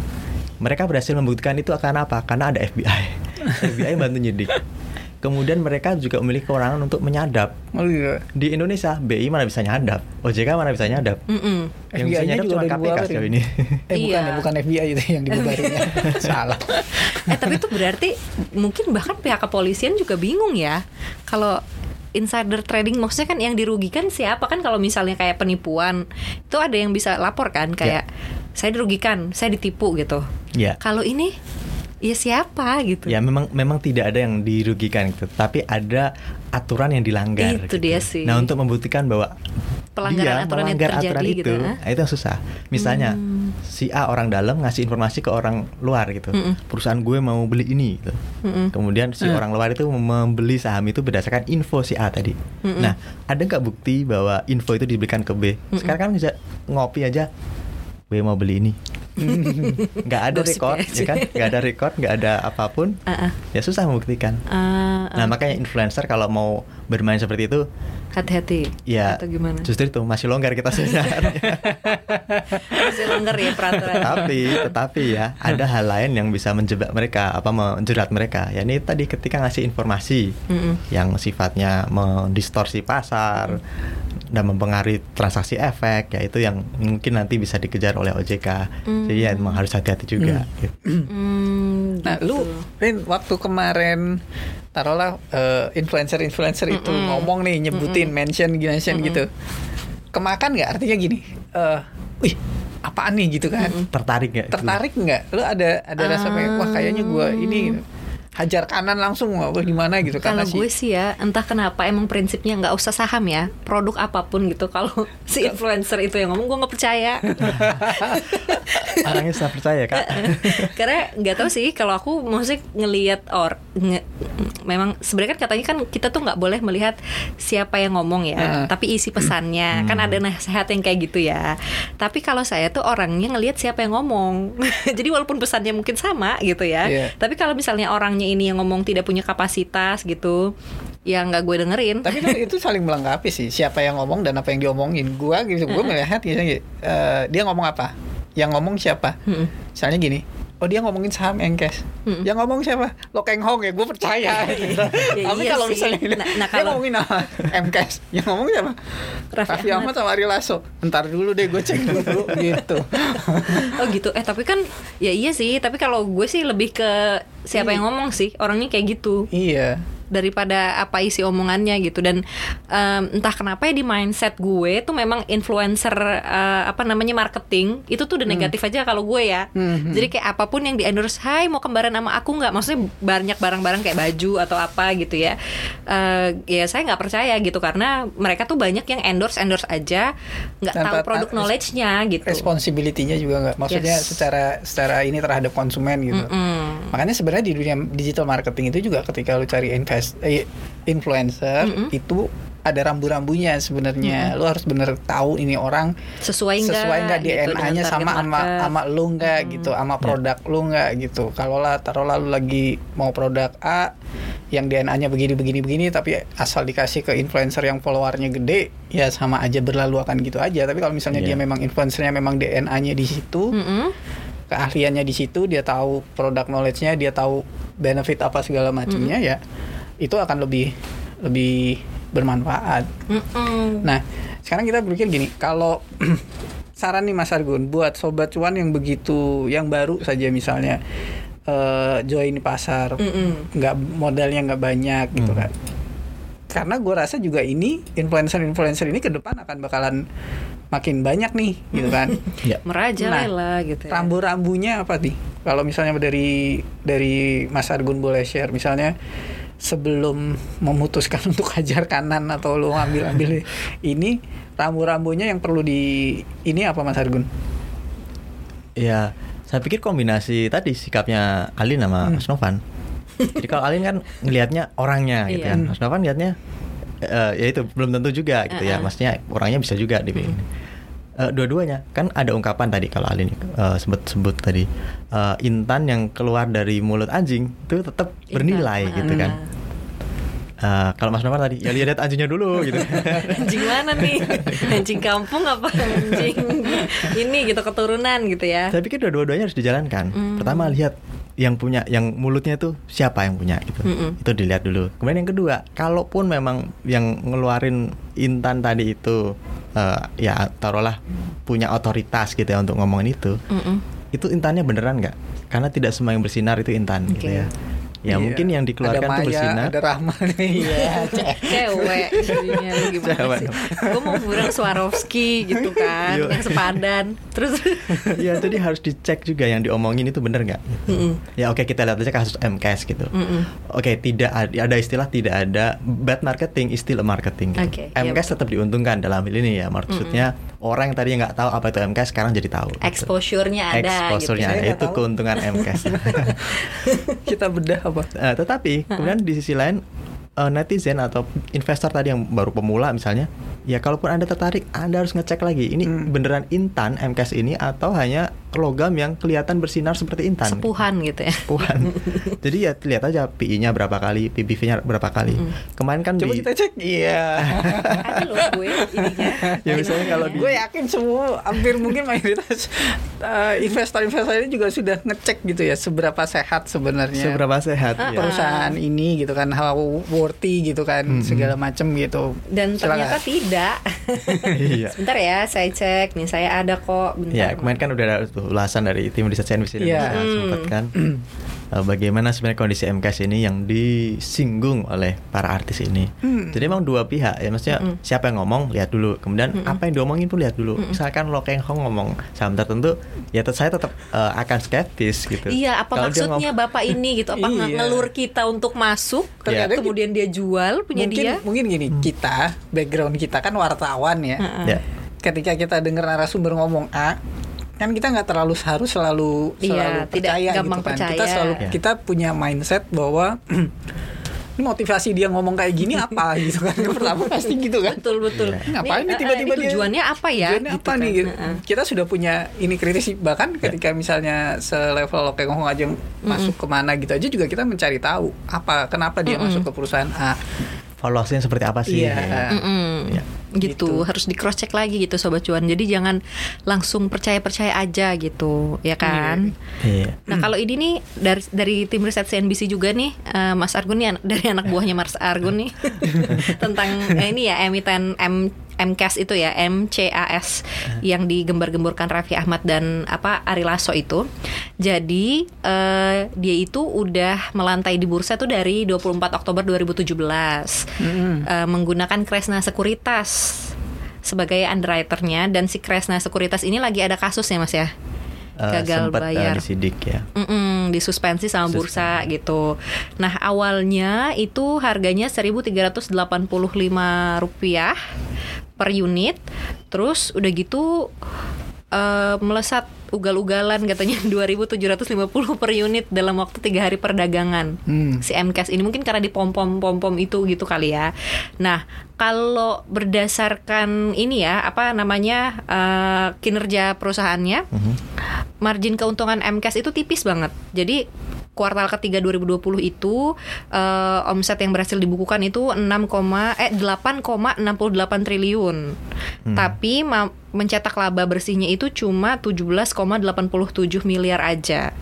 Mereka berhasil membuktikan itu akan apa? Karena ada FBI. <laughs> FBI bantu nyidik. Kemudian mereka juga memiliki kewenangan untuk menyadap. Oh iya. Di Indonesia, BI mana bisa nyadap, OJK mana bisa nyadap. Mm-mm. Yang bisa nyadap cuma KPK dibubarin. sejauh ini. Eh bukan Iya. ya, bukan FBI itu yang dibubarinnya. <laughs> Salah. eh tapi itu berarti mungkin bahkan pihak kepolisian juga bingung ya kalau insider trading maksudnya kan yang dirugikan siapa kan kalau misalnya kayak penipuan itu ada yang bisa lapor kan kayak saya dirugikan saya ditipu gitu Ya. kalau ini ya siapa gitu Ya memang memang tidak ada yang dirugikan gitu, tapi ada aturan yang dilanggar. Itu gitu. dia sih. Nah untuk membuktikan bahwa Pelanggaran dia aturan yang melanggar terjadi aturan gitu, itu, ah. nah, itu yang susah. Misalnya Hmm. si A orang dalam ngasih informasi ke orang luar gitu, Mm-mm. perusahaan gue mau beli ini gitu. Mm-mm. Kemudian si Eh. orang luar itu membeli saham itu berdasarkan info si A tadi. Mm-mm. Nah ada nggak bukti bahwa info itu diberikan ke B? Sekarang kan bisa ngopi aja. B mau beli ini. <laughs> nggak ada Gosip record, ya. kan? Nggak ada record, nggak ada apa pun. Ah, ah. Ya susah membuktikan. Ah, Nah ah. makanya influencer kalau mau bermain seperti itu, hati-hati ya atau gimana justru itu masih longgar kita sebenarnya. <laughs> masih longgar ya peraturan tetapi, tetapi ya ada hal lain yang bisa menjebak mereka, apa menjerat mereka. Ya ini tadi ketika ngasih informasi Mm-mm. yang sifatnya mendistorsi pasar dan mempengaruhi transaksi efek, ya itu yang mungkin nanti bisa dikejar oleh OJK. Jadi ya memang harus hati-hati juga. gitu. Hmm, Nah, gitu. lu Rin, waktu kemarin taruhlah eh, influencer-influencer itu Mm-mm. ngomong nih nyebutin mention mention gitu. Kemakan nggak artinya gini? eh wih, apaan nih gitu kan? Tertarik nggak? itu? Tertarik nggak? Lu ada ada rasa kayak wah kayaknya gua ini hajar kanan langsung wah gimana gitu Kalau karena si gue sih ya, entah kenapa emang prinsipnya nggak usah saham ya, produk apa pun gitu. Kalau <laughs> si influencer itu yang ngomong, gue nggak percaya. <laughs> Orangnya saya percaya kak. Karena nggak tahu sih, kalau aku maksudnya ngelihat or, nge- memang sebenarnya kan katanya kan kita tuh nggak boleh melihat siapa yang ngomong ya, Heeh. tapi isi pesannya kan ada nasihat yang kayak gitu ya. Tapi kalau saya tuh orangnya ngelihat siapa yang ngomong, <laughs> jadi walaupun pesannya mungkin sama gitu ya, Iya. tapi kalau misalnya orangnya ini yang ngomong tidak punya kapasitas gitu, ya nggak gue dengerin. tapi kan itu saling melengkapi sih siapa yang ngomong dan apa yang diomongin. Gua gitu gua melihat gitu eh, dia ngomong apa? Yang ngomong siapa? Misalnya gini Oh dia ngomongin saham Enkes Mm-mm. Yang ngomong siapa? Lo Keng Hong ya, gue percaya gitu. <laughs> Ya Tapi iya kalau sih. misalnya Nah- nah, Dia kalau- ngomongin apa? Mkes Yang ngomong siapa? Raffi Raffi Ahmad. Ahmad sama Ari Lasso Ntar dulu deh gue cek dulu <laughs> gitu Oh gitu. Eh tapi kan ya iya sih. Tapi kalau gue sih lebih ke siapa yang ngomong sih. Orangnya kayak gitu Iya daripada apa isi omongannya gitu. Dan em, entah kenapa ya di mindset gue tuh memang influencer eh, apa namanya marketing itu tuh udah negatif aja kalau gue ya. Hmm. Jadi kayak apa pun yang di endorse, Hai mau kembaran sama aku nggak? Maksudnya banyak barang-barang kayak baju atau apa gitu ya. Eh, ya saya nggak percaya gitu karena mereka tuh banyak yang endorse endorse aja nggak tahu produk knowledge-nya gitu. Responsibility-nya juga nggak Maksudnya Yes. secara secara ini terhadap konsumen gitu Mm-mm. Makanya sebenarnya di dunia digital marketing itu juga ketika lu cari eh, influencer Mm-mm. itu ada rambu-rambunya sebenarnya. Lu harus bener tahu ini orang sesuai nggak sesuai nggak gitu DNA-nya sama sama sama lu nggak gitu, sama produk lu nggak gitu. Kalau lah taruh lalu lagi mau produk A yang DNA-nya begini begini begini tapi asal dikasih ke influencer yang followernya gede ya sama aja berlalu akan gitu aja. Tapi kalau misalnya Iya. dia memang influencernya memang DNA-nya di situ, Mm-mm. keahliannya di situ, dia tahu produk knowledge-nya, dia tahu benefit apa segala macamnya ya, itu akan lebih lebih bermanfaat. Mm-mm. Nah, sekarang kita berpikir gini, kalau <clears throat> saran nih Mas Argun buat sobat cuan yang begitu, yang baru saja misalnya eh, join pasar, nggak modalnya nggak banyak gitu kan. Karena gue rasa juga ini influencer-influencer ini ke depan akan bakalan makin banyak nih, gitu kan. <laughs> Ya. merajalela gitu ya. Rambu-rambunya apa nih? Kalau misalnya dari dari Mas Argun boleh share, misalnya sebelum memutuskan <laughs> untuk hajar kanan atau lu ngambil-ambil ini rambu-rambunya yang perlu di ini apa Mas Argun? Ya, saya pikir kombinasi tadi sikapnya Alin sama Hmm. Mas Novan. Jadi kalau Alin kan ngelihatnya orangnya gitu Iya. kan. Mas Novan lihatnya eh, ya itu belum tentu juga gitu ya. Uh-uh. Maksudnya orangnya bisa juga dipilih. Eh, dua-duanya kan ada ungkapan tadi kalau Alin eh, sebut sebut tadi eh, intan yang keluar dari mulut anjing itu tetap Intan, bernilai gitu kan. uh-uh. Eh, kalau Mas Novan tadi ya lihat anjingnya dulu gitu. <laughs> anjing mana nih anjing kampung apa anjing <laughs> ini gitu keturunan gitu ya Saya pikir dua-duanya harus dijalankan. Hmm. Pertama lihat yang punya yang mulutnya itu siapa yang punya gitu Mm-mm. itu dilihat dulu kemudian yang kedua kalaupun memang yang ngeluarin intan tadi itu eh, ya taruhlah punya otoritas gitu ya untuk ngomongin itu Mm-mm. itu intannya beneran nggak karena tidak semua yang bersinar itu intan gitu Oke. ya ya Iya. mungkin yang dikeluarkan ada itu Maya, bersinar ada Rahma <laughs> iya <laughs> cewek jadinya lu gimana Cewek. sih gue mau buran Swarovski gitu kan Yo. yang sepadan terus <laughs> ya jadi harus dicek juga yang diomongin itu bener nggak Mm-mm. ya oke kita lihat aja kasus MKS gitu oke tidak ada, ada istilah tidak ada bad marketing is still a marketing gitu. Oke, iya MKS tetap diuntungkan dalam hal ini ya maksudnya orang yang tadinya nggak tahu apa itu MKS sekarang jadi tahu gitu. exposure-nya ada Exposure-nya gitu. ada. Saya nggak itu tahu. keuntungan MKS <laughs> kita bedah apa Eh, tetapi kemudian di sisi lain eh, netizen atau investor tadi yang baru pemula misalnya ya kalaupun anda tertarik anda harus ngecek lagi. Ini Hmm. beneran intan MKS ini atau hanya logam yang kelihatan bersinar seperti intan? Sepuhan gitu ya. Sepuhan. <laughs> jadi ya lihat aja PI-nya berapa kali PBV-nya berapa kali. Kemarin kan coba di kita cek. Iya. Ada loh gue ininya. <laughs> Ya misalnya kalau di gue yakin semua hampir mungkin mayoritas eh, investor-investor ini juga sudah ngecek gitu ya seberapa sehat sebenarnya. Seberapa sehat ya. perusahaan ini gitu kan how worthy gitu kan Mm-mm. segala macam gitu. Dan Silakan. ternyata tidak iya <laughs> sebentar ya saya cek nih saya ada kok bentar Ya, kemarin kan udah ada ulasan dari tim riset CNBC Iya. Indonesia Hmm. sempat kan eh, bagaimana sebenarnya kondisi MKS ini yang disinggung oleh para artis ini. Hmm. Jadi emang dua pihak ya, maksudnya Mm-mm. siapa yang ngomong lihat dulu, kemudian apa yang diomongin pun lihat dulu. Misalkan Lo Keng Hong ngomong saham tertentu, ya tet- saya tetap eh, akan skeptis gitu. Iya, apa Kalau dia maksudnya bapak ini gitu? Apa <laughs> Iya. ngelur kita untuk masuk, Ternyata kemudian dia jual punya mungkin dia? mungkin gini kita background kita kan wartawan ya. Ya. ketika kita dengar narasumber ngomong A kan kita nggak terlalu harus selalu Iya, selalu tidak percaya gampang gitu kan percaya. kita selalu Ya. kita punya mindset bahwa <clears throat> ini motivasi dia ngomong kayak gini <laughs> apa gitu kan pertama pasti gitu kan Betul betul. Iya. Ngapain nih eh, tiba-tiba ini dia- tujuannya apa ya? Tujuannya Gitu apa kan. nih gitu. Kita sudah punya ini kritis bahkan ketika misalnya selevel kayak ngomong aja masuk ke mana gitu aja juga kita mencari tahu apa kenapa dia masuk ke perusahaan A Valuasinya seperti apa sih? Iya. Ya. Mm-mm. Iya. Gitu. Gitu. harus di cross check lagi gitu sobat cuan. Jadi jangan langsung percaya percaya aja gitu, ya kan? Iya. Nah kalau ini nih dari dari tim riset CNBC juga nih eh, Mas Argun nih <laughs> dari anak buahnya Mas Argun nih <laughs> tentang eh, ini ya emiten M MCAS itu ya MCAS yang digembar-gemborkan Raffi Ahmad dan apa Ari Lasso itu. Jadi eh, dia itu udah melantai di bursa tuh dari 24 Oktober 2017 Eh, menggunakan Kresna Sekuritas sebagai underwriternya. Dan si Kresna Sekuritas ini lagi ada kasus ya Mas ya Eh, gagal sempat, eh, bayar disidik ya. Mm-mm, disuspensi sama bursa gitu. Nah awalnya itu harganya 1.385 rupiah per unit. Terus udah gitu eh, melesat ugal-ugalan katanya <laughs> 2.750 per unit dalam waktu tiga hari perdagangan. Hmm. Si MCAS ini mungkin karena di pom pom pom pom itu gitu kali ya. Nah kalau berdasarkan ini ya apa namanya eh, kinerja perusahaannya Mhm. margin keuntungan MCAS itu tipis banget. Jadi kuartal ketiga 2020 itu eh, omset yang berhasil dibukukan itu 6, eh 8,68 triliun. Tapi ma- mencetak laba bersihnya itu cuma 17,87 miliar aja.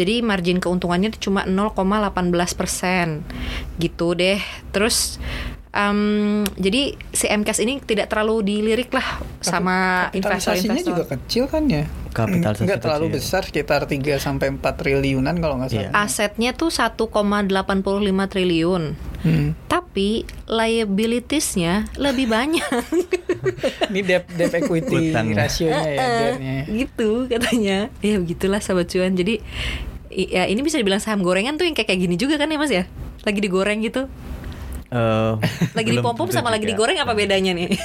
Jadi margin keuntungannya itu cuma 0,18 persen gitu deh. Terus em, jadi si MCAS ini tidak terlalu dilirik lah sama kapitalisasinya investor-investor. juga kecil kan ya Kapitalisasi nggak terlalu kecil. besar sekitar 3 sampai 4 triliunan kalau nggak Iya. salah Asetnya tuh 1,85 triliun. Hmm. Tapi liabilitiesnya lebih banyak. <laughs> ini debt debt equity rasionya ya debt-nya. gitu katanya. Ya begitulah sahabat cuan. Jadi ya ini bisa dibilang saham gorengan tuh yang kayak kayak gini juga kan ya Mas ya? Lagi digoreng gitu. Eh, Lagi belum dipom-pom tentu sama lagi digoreng apa bedanya nih? <laughs>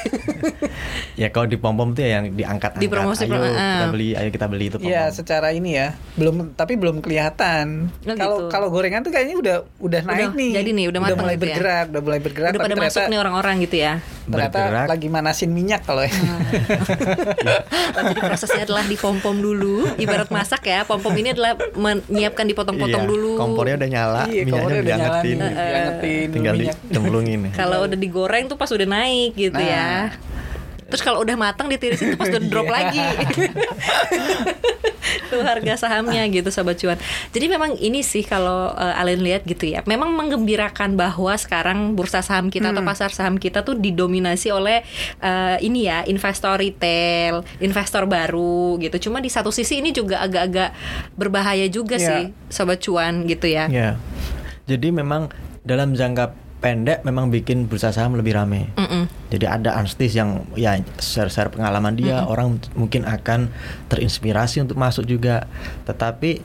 Ya kalau di pom pom tuh ya yang diangkat Dipromosi, ayo pro- kita ah. beli, ayo kita beli itu pom Iya, secara ini ya, belum tapi belum kelihatan. Oh, Kalau gitu. kalau gorengan tuh kayaknya udah udah naik Udah nih. jadi nih, udah matang mulai gitu ya. bergerak, udah mulai bergerak. Udah tapi pada ternyata, masuk nih orang-orang gitu ya. Ternyata Bergerak. lagi manasin minyak kalau ya. <laughs> Jadi prosesnya adalah dipom-pom dulu. Ibarat masak ya, pom-pom ini adalah menyiapkan dipotong-potong Iya, dulu. Kompornya udah nyala, Iya, minyaknya kompornya udah udah nyala diangetin. diangetin Tinggal minyak. Dicemplungin. Kalau udah digoreng tuh pas udah naik gitu Nah. ya. Terus kalau udah matang ditirisin itu pas udah drop lagi. <laughs> Tuh harga sahamnya gitu sobat cuan. Jadi memang ini sih kalau uh, Alin lihat gitu ya. Memang menggembirakan bahwa sekarang bursa saham kita atau pasar saham kita tuh didominasi oleh uh, ini ya investor retail, investor baru gitu. Cuma di satu sisi ini juga agak-agak berbahaya juga Ya. sih sobat cuan gitu ya. Ya. Jadi memang dalam jangka pendek memang bikin bursa saham lebih rame. Mm-mm. Jadi ada artis yang ya share-share pengalaman dia, orang mungkin akan terinspirasi untuk masuk juga. Tetapi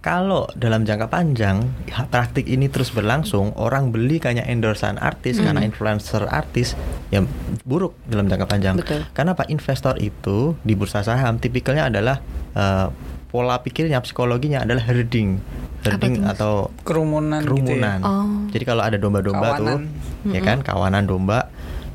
kalau dalam jangka panjang praktik ini terus berlangsung, orang beli kayak endorsan artis karena influencer artis, ya buruk dalam jangka panjang. Betul. Karena apa? Investor itu di bursa saham tipikalnya adalah eh, pola pikirnya, psikologinya adalah herding, herding atau kerumunan, gitu ya. kerumunan. Oh. Jadi kalau ada domba-domba tuh, Kawanan. ya kan, kawanan domba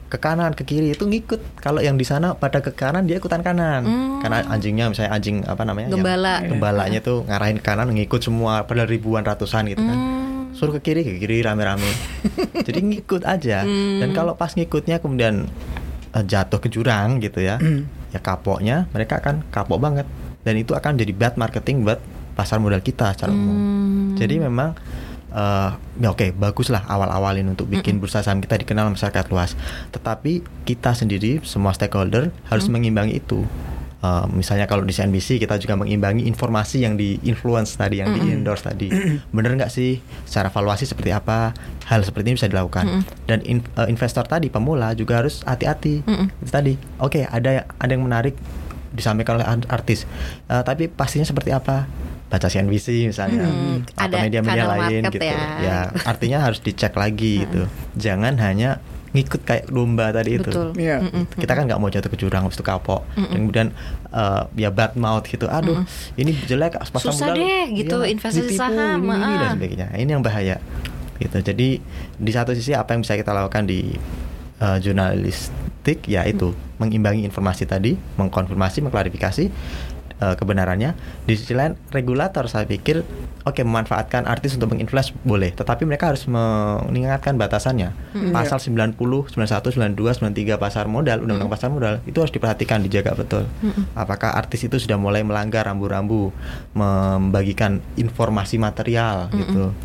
ke kanan ke kiri itu ngikut. Kalau yang di sana pada ke kanan dia ikutan kanan. Hmm. Karena anjingnya misalnya anjing apa namanya? yang- Gembala. gembalanya tuh ngarahin ke kanan ngikut semua padahal ribuan ratusan gitu kan. Hmm. Suruh ke kiri ke kiri rame-rame. <laughs> Jadi ngikut aja. Hmm. Dan kalau pas ngikutnya kemudian eh, jatuh ke jurang gitu ya. Hmm. Ya kapoknya mereka akan kapok banget. Dan itu akan jadi bad marketing buat pasar modal kita secara umum. Hmm. Jadi memang eh ya oke baguslah awal-awalin untuk bikin bursa saham kita dikenal masyarakat luas. Tetapi kita sendiri semua stakeholder harus mengimbangi itu. Eh, misalnya kalau di CNBC kita juga mengimbangi informasi yang di influence tadi, yang di endorse tadi. <clears throat> Bener nggak sih? Secara valuasi seperti apa? Hal seperti ini bisa dilakukan. Dan in- eh, investor tadi pemula juga harus hati-hati. Mm-mm. Itu tadi. Oke ada ada yang menarik disampaikan oleh art- artis. Eh, tapi pastinya seperti apa? Baca CNBC misalnya Hmm, atau ada media-media lain gitu. ya. artinya harus dicek lagi gitu. Jangan hanya ngikut kayak domba tadi itu. Betul. Iya. Mm-mm. Kita kan nggak mau jatuh ke jurang habis itu kapok. Mm-mm. Dan kemudian eh, ya bad mouth gitu. Aduh, ini jelek pasar Susah modal. deh gitu, Iya, investasi ditipu, saham, ini, ini dan sebagainya. Ini yang bahaya. Gitu. Jadi di satu sisi apa yang bisa kita lakukan di eh, jurnalistik yaitu mengimbangi informasi tadi, mengkonfirmasi, mengklarifikasi eh, kebenarannya. Di sisi lain regulator saya pikir oke memanfaatkan artis untuk menginfluence boleh, tetapi mereka harus mengingatkan batasannya. Pasal 90, 91, 92, 93 pasar modal, undang-undang pasar modal itu harus diperhatikan, dijaga betul. Apakah artis itu sudah mulai melanggar rambu-rambu, membagikan informasi material gitu.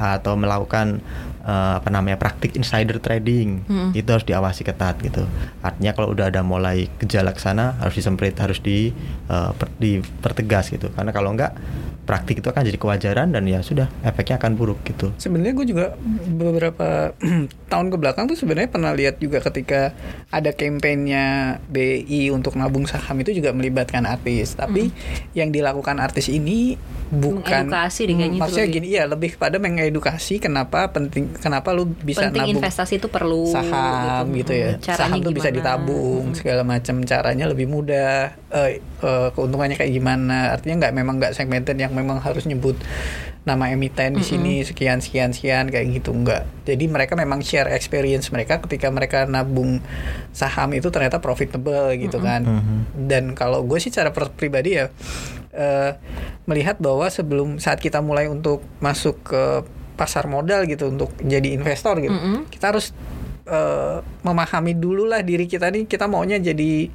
Atau melakukan eh, apa namanya praktik insider trading. Mm-mm. itu harus diawasi ketat gitu. Artinya kalau udah ada mulai gejala ke sana harus disemprit harus di eh, per- dipertegas gitu. Karena kalau enggak praktik itu akan jadi kewajaran dan ya sudah efeknya akan buruk gitu. Sebenarnya gue juga beberapa <clears throat> tahun ke belakang tuh sebenarnya pernah lihat juga ketika ada kampanyenya BI untuk nabung saham itu juga melibatkan artis. Tapi yang dilakukan artis ini bukan deh kayaknya itu maksudnya gini iya lebih kepada mengedukasi kenapa penting kenapa lu bisa Penting nabung investasi itu perlu saham gitu, ya. Caranya saham tuh bisa ditabung segala macam caranya lebih mudah. Eh, eh, keuntungannya kayak gimana? Artinya nggak memang nggak segmented yang memang harus nyebut nama emiten di sini sekian sekian sekian kayak gitu nggak jadi mereka memang share experience mereka ketika mereka nabung saham itu ternyata profitable gitu kan. Dan kalau gue sih cara pribadi ya eh, melihat bahwa sebelum saat kita mulai untuk masuk ke pasar modal gitu untuk jadi investor gitu Mm-mm. kita harus eh, memahami dulu lah diri kita nih kita maunya jadi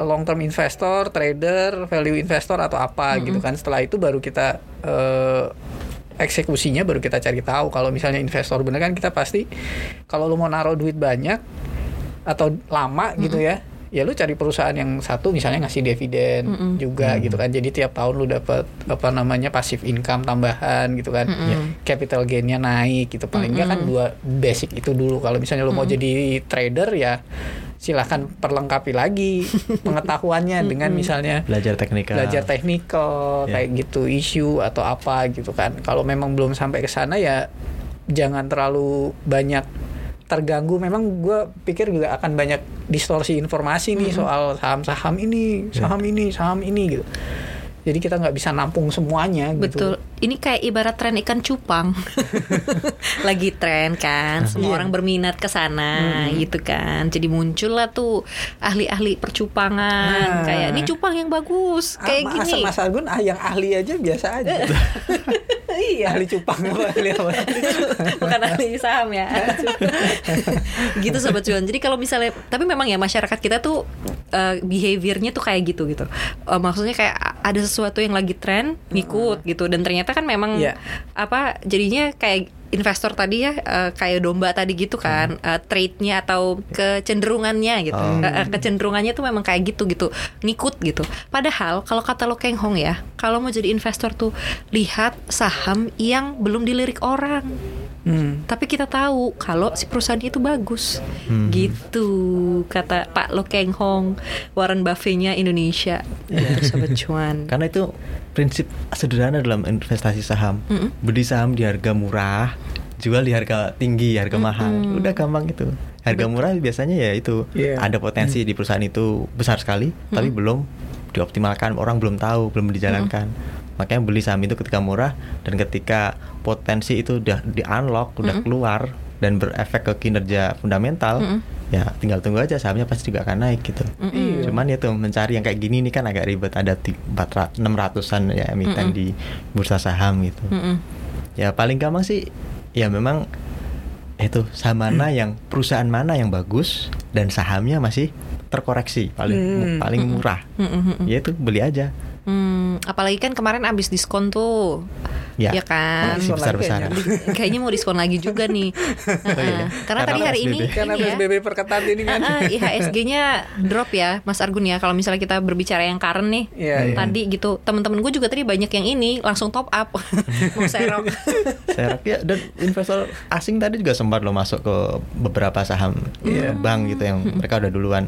long term investor, trader, value investor atau apa gitu kan. Setelah itu baru kita eh, eksekusinya baru kita cari tahu. Kalau misalnya investor bener kan kita pasti kalau lu mau naruh duit banyak atau lama gitu ya ya lu cari perusahaan yang satu misalnya ngasih dividen Mm-mm. juga gitu kan. Jadi tiap tahun lu dapat apa namanya pasif income tambahan gitu kan. Mm-mm. Ya, capital gainnya naik gitu. Paling nggak kan dua basic itu dulu. Kalau misalnya lu mau jadi trader ya silahkan perlengkapi lagi <laughs> pengetahuannya dengan misalnya belajar teknikal. belajar teknikal Ya. kayak gitu isu atau apa gitu kan. Kalau memang belum sampai ke sana ya jangan terlalu banyak terganggu. Memang gue pikir juga akan banyak distorsi informasi nih soal saham-saham ini saham ini saham ini gitu. Jadi kita nggak bisa nampung semuanya Betul. gitu Ini kayak ibarat tren ikan cupang. <laughs> Lagi tren kan, semua Iya. orang berminat ke sana gitu kan. Jadi muncullah tuh ahli-ahli percupangan Nah. kayak ini cupang yang bagus, kayak Ah, gini. Mas, Mas Argun ah, yang ahli aja biasa aja <laughs> iya ahli cupang apa ahli apa <laughs> bukan ahli saham ya gitu sobat cuan jadi kalau misalnya tapi memang ya masyarakat kita tuh uh, behaviornya tuh kayak gitu gitu uh, maksudnya kayak ada sesuatu yang lagi tren ngikut gitu dan ternyata kan memang Iya. apa jadinya kayak investor tadi ya uh, kayak domba tadi gitu kan uh, trade-nya atau kecenderungannya gitu. Uh, uh, kecenderungannya tuh memang kayak gitu gitu ngikut gitu padahal kalau kata lo Keng Hong ya kalau mau jadi investor tuh lihat saham yang belum dilirik orang Hmm. tapi kita tahu kalau si perusahaan itu bagus Hmm. gitu kata Pak Lo Keng Hong Warren Buffett-nya Indonesia gitu <laughs> sobat cuan Karena itu prinsip sederhana dalam investasi saham. Mm-mm. Beli saham di harga murah, jual di harga tinggi, harga mahal. Udah gampang itu. Harga murah biasanya ya itu Iya. ada potensi di perusahaan itu besar sekali, tapi belum dioptimalkan, orang belum tahu, belum dijalankan. Makanya beli saham itu ketika murah dan ketika potensi itu udah di unlock, udah keluar dan berefek ke kinerja fundamental, Mm-mm. ya tinggal tunggu aja sahamnya pasti juga akan naik gitu. Iya. Cuman ya tuh mencari yang kayak gini ini kan agak ribet ada ti- 400 600-an ya emiten Mm-mm. di bursa saham gitu. Mm-mm. Ya paling gampang sih ya memang itu saham mana yang perusahaan mana yang bagus dan sahamnya masih terkoreksi paling Hmm. paling murah. Mm-mm. Ya itu beli aja. Hmm, apalagi kan kemarin abis diskon tuh, Ya. ya kan? Masih besar-besaran. Di- kayaknya mau diskon lagi juga nih. <laughs> Oh iya. Heeh. Karena, tadi hari ini, karena ini ya, PSBB perketat ini kan Ah, ah, IHSG-nya drop ya, Mas Argun ya. Kalau misalnya kita berbicara yang current nih, Iya, iya. tadi gitu, temen-temen gue juga tadi banyak yang ini langsung top up, <laughs> mau serok. <laughs> Serap ya dan investor asing tadi juga sempat lo masuk ke beberapa saham Iya. bank gitu yang mereka udah duluan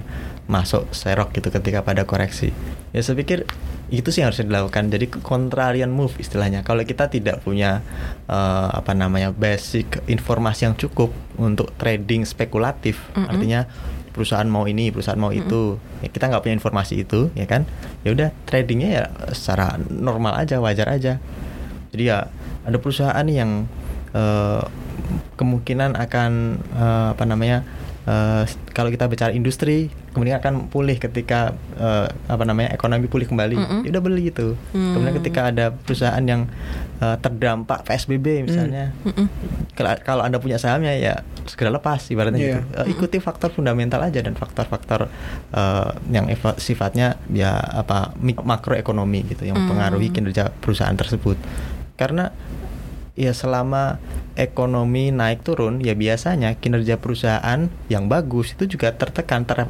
masuk serok gitu ketika pada koreksi. Ya saya pikir itu sih yang harus dilakukan. Jadi contrarian move istilahnya. Kalau kita tidak punya eh, apa namanya basic informasi yang cukup untuk trading spekulatif, Mm-mm. artinya perusahaan mau ini, perusahaan mau itu, ya kita nggak punya informasi itu, ya kan? Ya udah tradingnya ya secara normal aja, wajar aja. Jadi ya ada perusahaan yang eh, kemungkinan akan eh, apa namanya eh, kalau kita bicara industri kemudian akan pulih ketika eh, apa namanya ekonomi pulih kembali. Mm-mm. Ya udah beli itu. Hmm. Kemudian ketika ada perusahaan yang eh, terdampak PSBB misalnya, Mm-mm. kalau kalau anda punya sahamnya ya segera lepas ibaratnya Iya. gitu. Eh, ikuti faktor fundamental aja dan faktor-faktor eh, yang sifatnya ya apa makroekonomi gitu yang Hmm. mempengaruhi kinerja perusahaan tersebut. Karena ya selama ekonomi naik turun ya biasanya kinerja perusahaan yang bagus itu juga tertekan ter,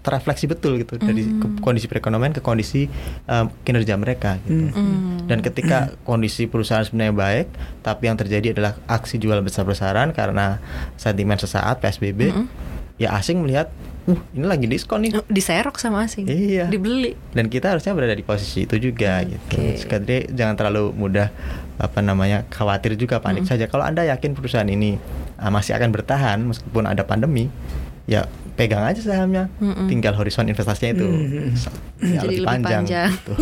terefleksi betul gitu dari ke- kondisi perekonomian ke kondisi em, kinerja mereka gitu. Hmm. Dan ketika kondisi perusahaan sebenarnya baik, tapi yang terjadi adalah aksi jual besar-besaran karena sentimen sesaat PSBB, Mm-mm. ya asing melihat, uh ini lagi diskon nih. diserok sama asing, Iya. dibeli. Dan kita harusnya berada di posisi itu juga gitu. Oke. Sekali jangan terlalu mudah apa namanya khawatir juga panik saja. Kalau anda yakin perusahaan ini ah, masih akan bertahan meskipun ada pandemi, ya pegang aja sahamnya. Mm-mm. Tinggal horizon investasinya itu Mm. ya, Jadi lebih panjang. panjang. <laughs> gitu.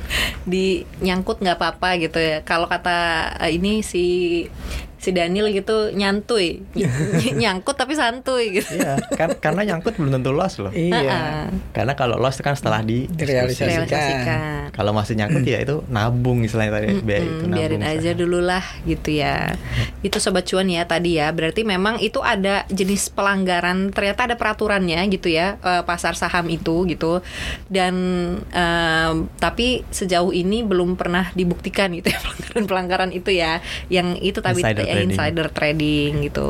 <laughs> di nyangkut nggak apa-apa gitu ya. Kalau kata eh, ini si si Daniel gitu nyantuy, Ny- <laughs> nyangkut tapi santuy gitu. Iya, kan karena nyangkut belum tentu loss loh. iya. Karena kalau loss kan setelah di Direalisasikan. Realisasikan. Kalau masih nyangkut ya itu nabung istilahnya tadi SBI itu Mm-mm, nabung. biarin aja dulu lah gitu ya. <laughs> Itu sobat cuan ya tadi ya. Berarti memang itu ada jenis pelanggaran. Ternyata ada peraturannya gitu ya eh, pasar saham itu gitu. Dan em, tapi sejauh ini belum pernah dibuktikan gitu ya <laughs> pelanggaran-pelanggaran itu ya. Yang itu tadi Insider ya, trading. insider trading gitu.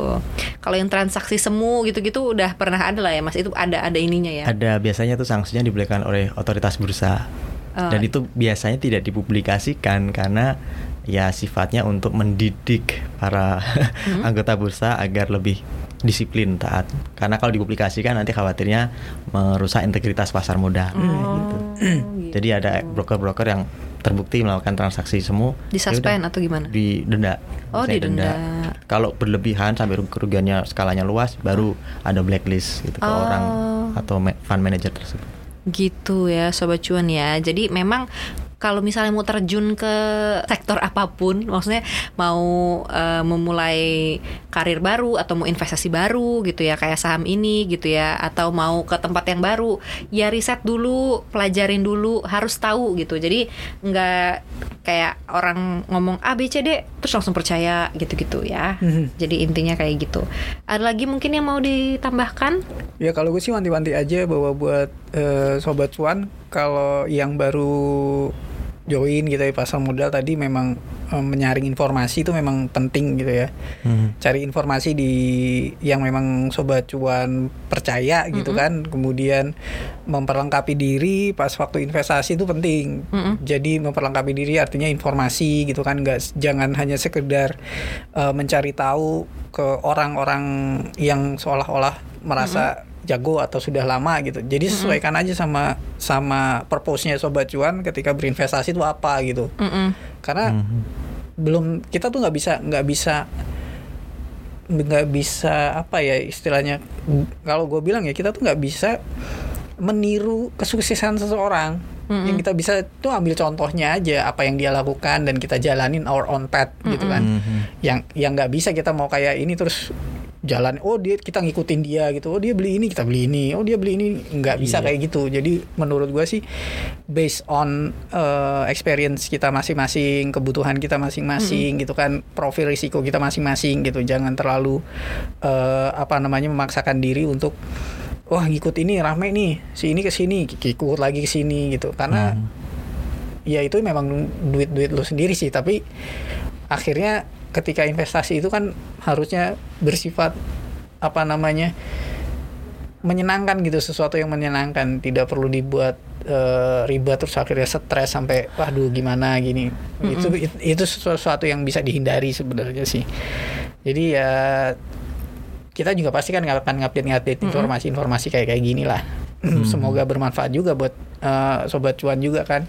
Kalau yang transaksi semu gitu-gitu udah pernah ada lah ya Mas. Itu ada ada ininya ya. Ada biasanya tuh sanksinya diberikan oleh otoritas bursa. Oh. Dan itu biasanya tidak dipublikasikan karena ya sifatnya untuk mendidik para Hmm. <laughs> anggota bursa agar lebih disiplin taat. Karena kalau dipublikasikan nanti khawatirnya merusak integritas pasar modal. Oh, gitu. gitu. <clears throat> Jadi ada broker-broker yang terbukti melakukan transaksi semu ya Disuspend udah, atau gimana? Didenda. Oh, Saya didenda. Kalau berlebihan sampai kerugiannya skalanya luas baru ada blacklist gitu ke Oh. orang atau fund manager tersebut. Gitu ya sobat cuan ya. Jadi memang kalau misalnya mau terjun ke sektor apa pun, maksudnya mau eh, memulai karir baru atau mau investasi baru gitu ya kayak saham ini gitu ya atau mau ke tempat yang baru ya riset dulu pelajarin dulu harus tahu gitu. Jadi nggak kayak orang ngomong A B C D terus langsung percaya gitu-gitu ya. Mhm. jadi intinya kayak gitu. Ada lagi mungkin yang mau ditambahkan? Ya kalau gue sih wanti-wanti aja bahwa buat eh, sobat cuan kalau yang baru join gitu ya pasar modal tadi memang eh, menyaring informasi itu memang penting gitu ya. Hmm. Cari informasi di yang memang sobat cuan percaya gitu kan. Kemudian memperlengkapi diri pas waktu investasi itu penting. Mm-mm. Jadi memperlengkapi diri artinya informasi gitu kan nggak jangan hanya sekedar eh, mencari tahu ke orang-orang yang seolah-olah merasa jago atau sudah lama gitu. Jadi sesuaikan aja sama sama purpose-nya sobat cuan ketika berinvestasi itu apa gitu. Mm-mm. Karena belum kita tuh nggak bisa nggak bisa nggak bisa apa ya istilahnya kalau gue bilang ya kita tuh nggak bisa meniru kesuksesan seseorang yang kita bisa tuh ambil contohnya aja apa yang dia lakukan dan kita jalanin our own path gitu kan Mhm. yang yang nggak bisa kita mau kayak ini terus jalan oh dia kita ngikutin dia gitu. Oh dia beli ini kita beli ini. Oh dia beli ini. Nggak bisa Iya. kayak gitu. Jadi menurut gua sih based on uh, experience kita masing-masing kebutuhan kita masing-masing gitu kan profil risiko kita masing-masing gitu. Jangan terlalu uh, apa namanya memaksakan diri untuk wah ngikut ini rame nih. Si ini ke sini ikut lagi ke sini gitu. Karena Hmm. ya itu memang duit duit lu sendiri sih. Tapi akhirnya ketika investasi itu kan harusnya bersifat apa namanya menyenangkan gitu sesuatu yang menyenangkan. Tidak perlu dibuat eh, ribet terus akhirnya stres sampai waduh gimana gini. Itu it- itu sesuatu yang bisa dihindari sebenarnya sih. Jadi ya kita juga pasti kan nggak akan ngupdate-ngupdate informasi-informasi kayak kayak gini lah semoga bermanfaat juga buat eh, sobat cuan juga kan.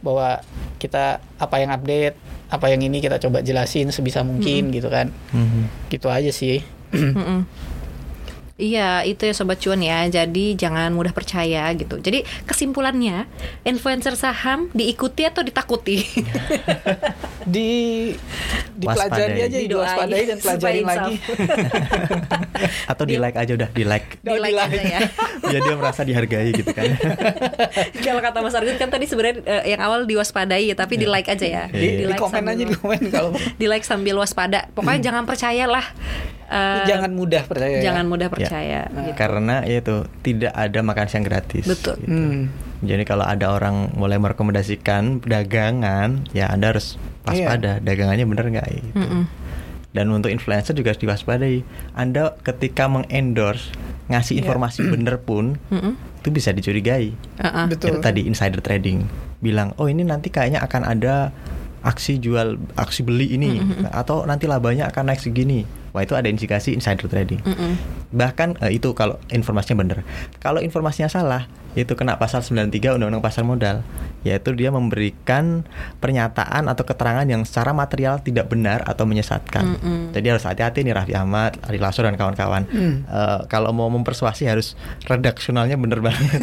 Bahwa kita apa yang update apa yang ini kita coba jelasin sebisa mungkin gitu kan. Mhm. gitu aja sih. Mm-mm. Iya, itu ya sobat cuan ya. Jadi jangan mudah percaya gitu. Jadi kesimpulannya, influencer saham diikuti atau ditakuti? <laughs> di dipelajari Waspadai. aja diwaspadai dan insaf. lagi <laughs> Atau di like aja udah di like. Di like Di-like. aja ya. <laughs> Biar dia merasa dihargai gitu kan. Kalau kata Mas Argun kan tadi sebenarnya eh, yang awal diwaspadai ya, tapi di like aja ya. di, di like komen sambil- aja di komen kalau di like sambil waspada. Pokoknya jangan percayalah. Eh, jangan mudah percaya ya. jangan mudah percaya. gitu. Karena itu tidak ada makan siang gratis. Betul. gitu. Hmm. Jadi kalau ada orang mulai merekomendasikan dagangan, ya Anda harus waspada. Dagangannya bener nggak? Gitu. Mm-mm. Dan untuk influencer juga harus diwaspadai. Anda ketika mengendorse ngasih Iya. informasi <clears throat> bener pun Mm-mm. itu bisa dicurigai. Uh-uh. betul Itu tadi insider trading bilang, oh ini nanti kayaknya akan ada aksi jual, aksi beli ini, atau nanti labanya akan naik segini. Wah itu ada indikasi insider trading. Mm-mm. Bahkan eh, itu kalau informasinya benar. Kalau informasinya salah, itu kena pasal 93 Undang-Undang Pasar Modal, yaitu dia memberikan pernyataan atau keterangan yang secara material tidak benar atau menyesatkan. Mm-mm. Jadi harus hati-hati nih Raffi Ahmad, Ari Lasso dan kawan-kawan. Hmm. Eh, kalau mau mempersuasi harus redaksionalnya bener banget.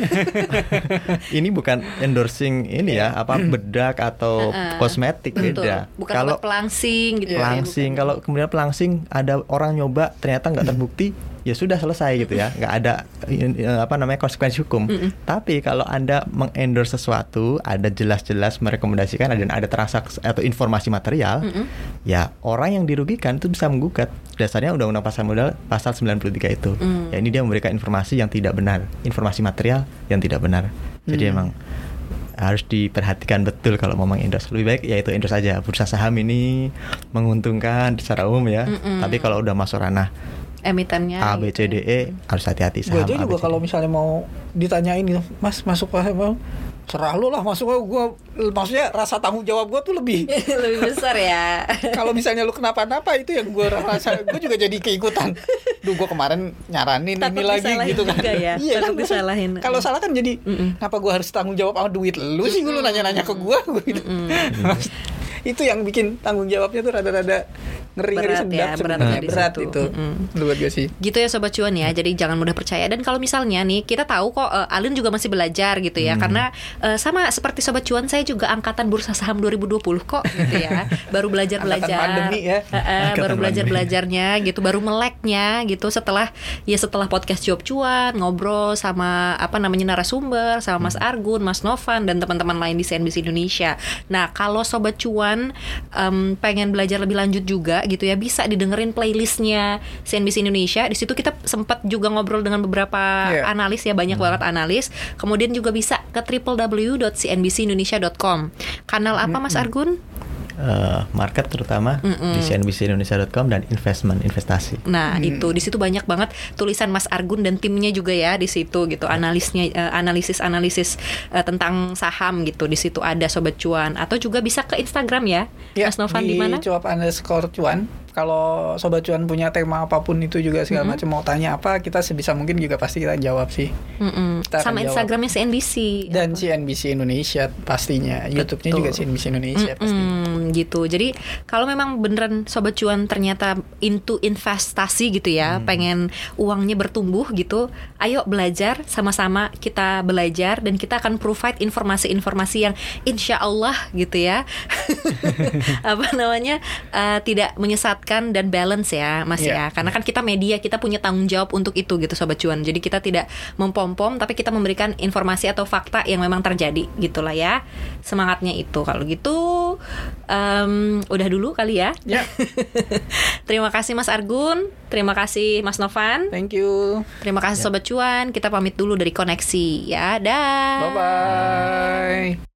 <laughs> ini bukan endorsing ini ya, apa bedak atau kosmetik Betul. beda. Bukan kalau pelangsing gitu ya. pelangsing bukan. kalau kemudian pelangsing ada orang nyoba ternyata nggak terbukti ya sudah selesai gitu ya. Nggak ada eh, apa namanya konsekuensi hukum. Tapi kalau anda mengendorse sesuatu ada jelas-jelas merekomendasikan dan ada transaksi atau informasi material ya orang yang dirugikan itu bisa menggugat. Dasarnya undang-undang pasar modal pasal 93 itu. Mm. ya ini dia memberikan informasi yang tidak benar informasi material yang tidak benar. Jadi Hmm. emang harus diperhatikan betul kalau mau mengendorse. Lebih baik yaitu endorse saja bursa saham ini menguntungkan secara umum ya. Mm-mm. tapi kalau udah masuk ranah emitennya A B C gitu D. E harus hati-hati gue saham aja B, juga kalau misalnya mau ditanyain gitu mas masuk apa mau serah lu lah masuk gue maksudnya rasa tanggung jawab gue tuh lebih <laughs> lebih besar ya. <laughs> Kalau misalnya lu kenapa-napa itu yang gue rasa gue juga jadi keikutan. Duh gue kemarin nyaranin Takut ini lagi gitu kan. juga ya, <laughs> iya kan takut gua- disalahin. kalau salah kan jadi Mm-mm. kenapa gue harus tanggung jawab sama duit lu sih? Lu nanya-nanya ke gue gitu itu yang bikin tanggung jawabnya tuh rada-rada ngeri ngeri Berat sedap ya, berat ya berat itu buat gue sih Gitu ya sobat cuan ya. Jadi jangan mudah percaya. Dan kalau misalnya nih kita tahu kok eh, Alin juga masih belajar gitu ya. Karena eh, sama seperti sobat cuan saya juga angkatan bursa saham 2020 kok gitu ya. Baru belajar belajar. Pandemi ya. baru Angkatan belajar pandemi. belajarnya gitu. Baru meleknya gitu setelah ya setelah podcast job cuan ngobrol sama apa namanya narasumber sama Mas Argun, Mas Novan dan teman-teman lain di CNBC Indonesia. Nah kalau sobat cuan em, pengen belajar lebih lanjut juga gitu ya bisa didengerin playlistnya CNBC Indonesia. Di situ kita sempat juga ngobrol dengan beberapa Iya. analis ya banyak banget analis. Kemudian juga bisa ke www.cnbcindonesia.com. Kanal apa Mas Argun? Eh, market terutama di cnbcindonesia.com dan investment investasi. Nah, itu di situ banyak banget tulisan Mas Argun dan timnya juga ya di situ gitu. Analisnya eh, analisis-analisis eh, tentang saham gitu. Di situ ada sobat cuan atau juga bisa ke Instagram ya. Ya, Mas Novan di mana? cuap underscore cuan. Kalau sobat cuan punya tema apa pun itu juga segala macam mau tanya apa, kita sebisa mungkin juga pasti kita jawab sih. Mm-mm. Kita akan Sama jawab. Instagramnya CNBC. Dan CNBC Indonesia pastinya, YouTube-nya juga CNBC Indonesia pasti. Mm-mm, gitu. Jadi kalau memang beneran sobat cuan ternyata into investasi gitu ya, pengen uangnya bertumbuh gitu, ayo belajar sama-sama kita belajar dan kita akan provide informasi-informasi yang insya Allah gitu ya, <laughs> apa namanya eh, tidak menyesatkan dan balance ya, Mas Iya. ya. Karena kan kita media, kita punya tanggung jawab untuk itu gitu sobat cuan. Jadi kita tidak mempom-pom, tapi kita memberikan informasi atau fakta yang memang terjadi gitulah ya. Semangatnya itu. Kalau gitu em, udah dulu kali ya. Ya, <laughs> Terima kasih Mas Argun, terima kasih Mas Novan, thank you. terima kasih Sobat Cuan. Kita pamit dulu dari koneksi ya. Dah. Bye bye.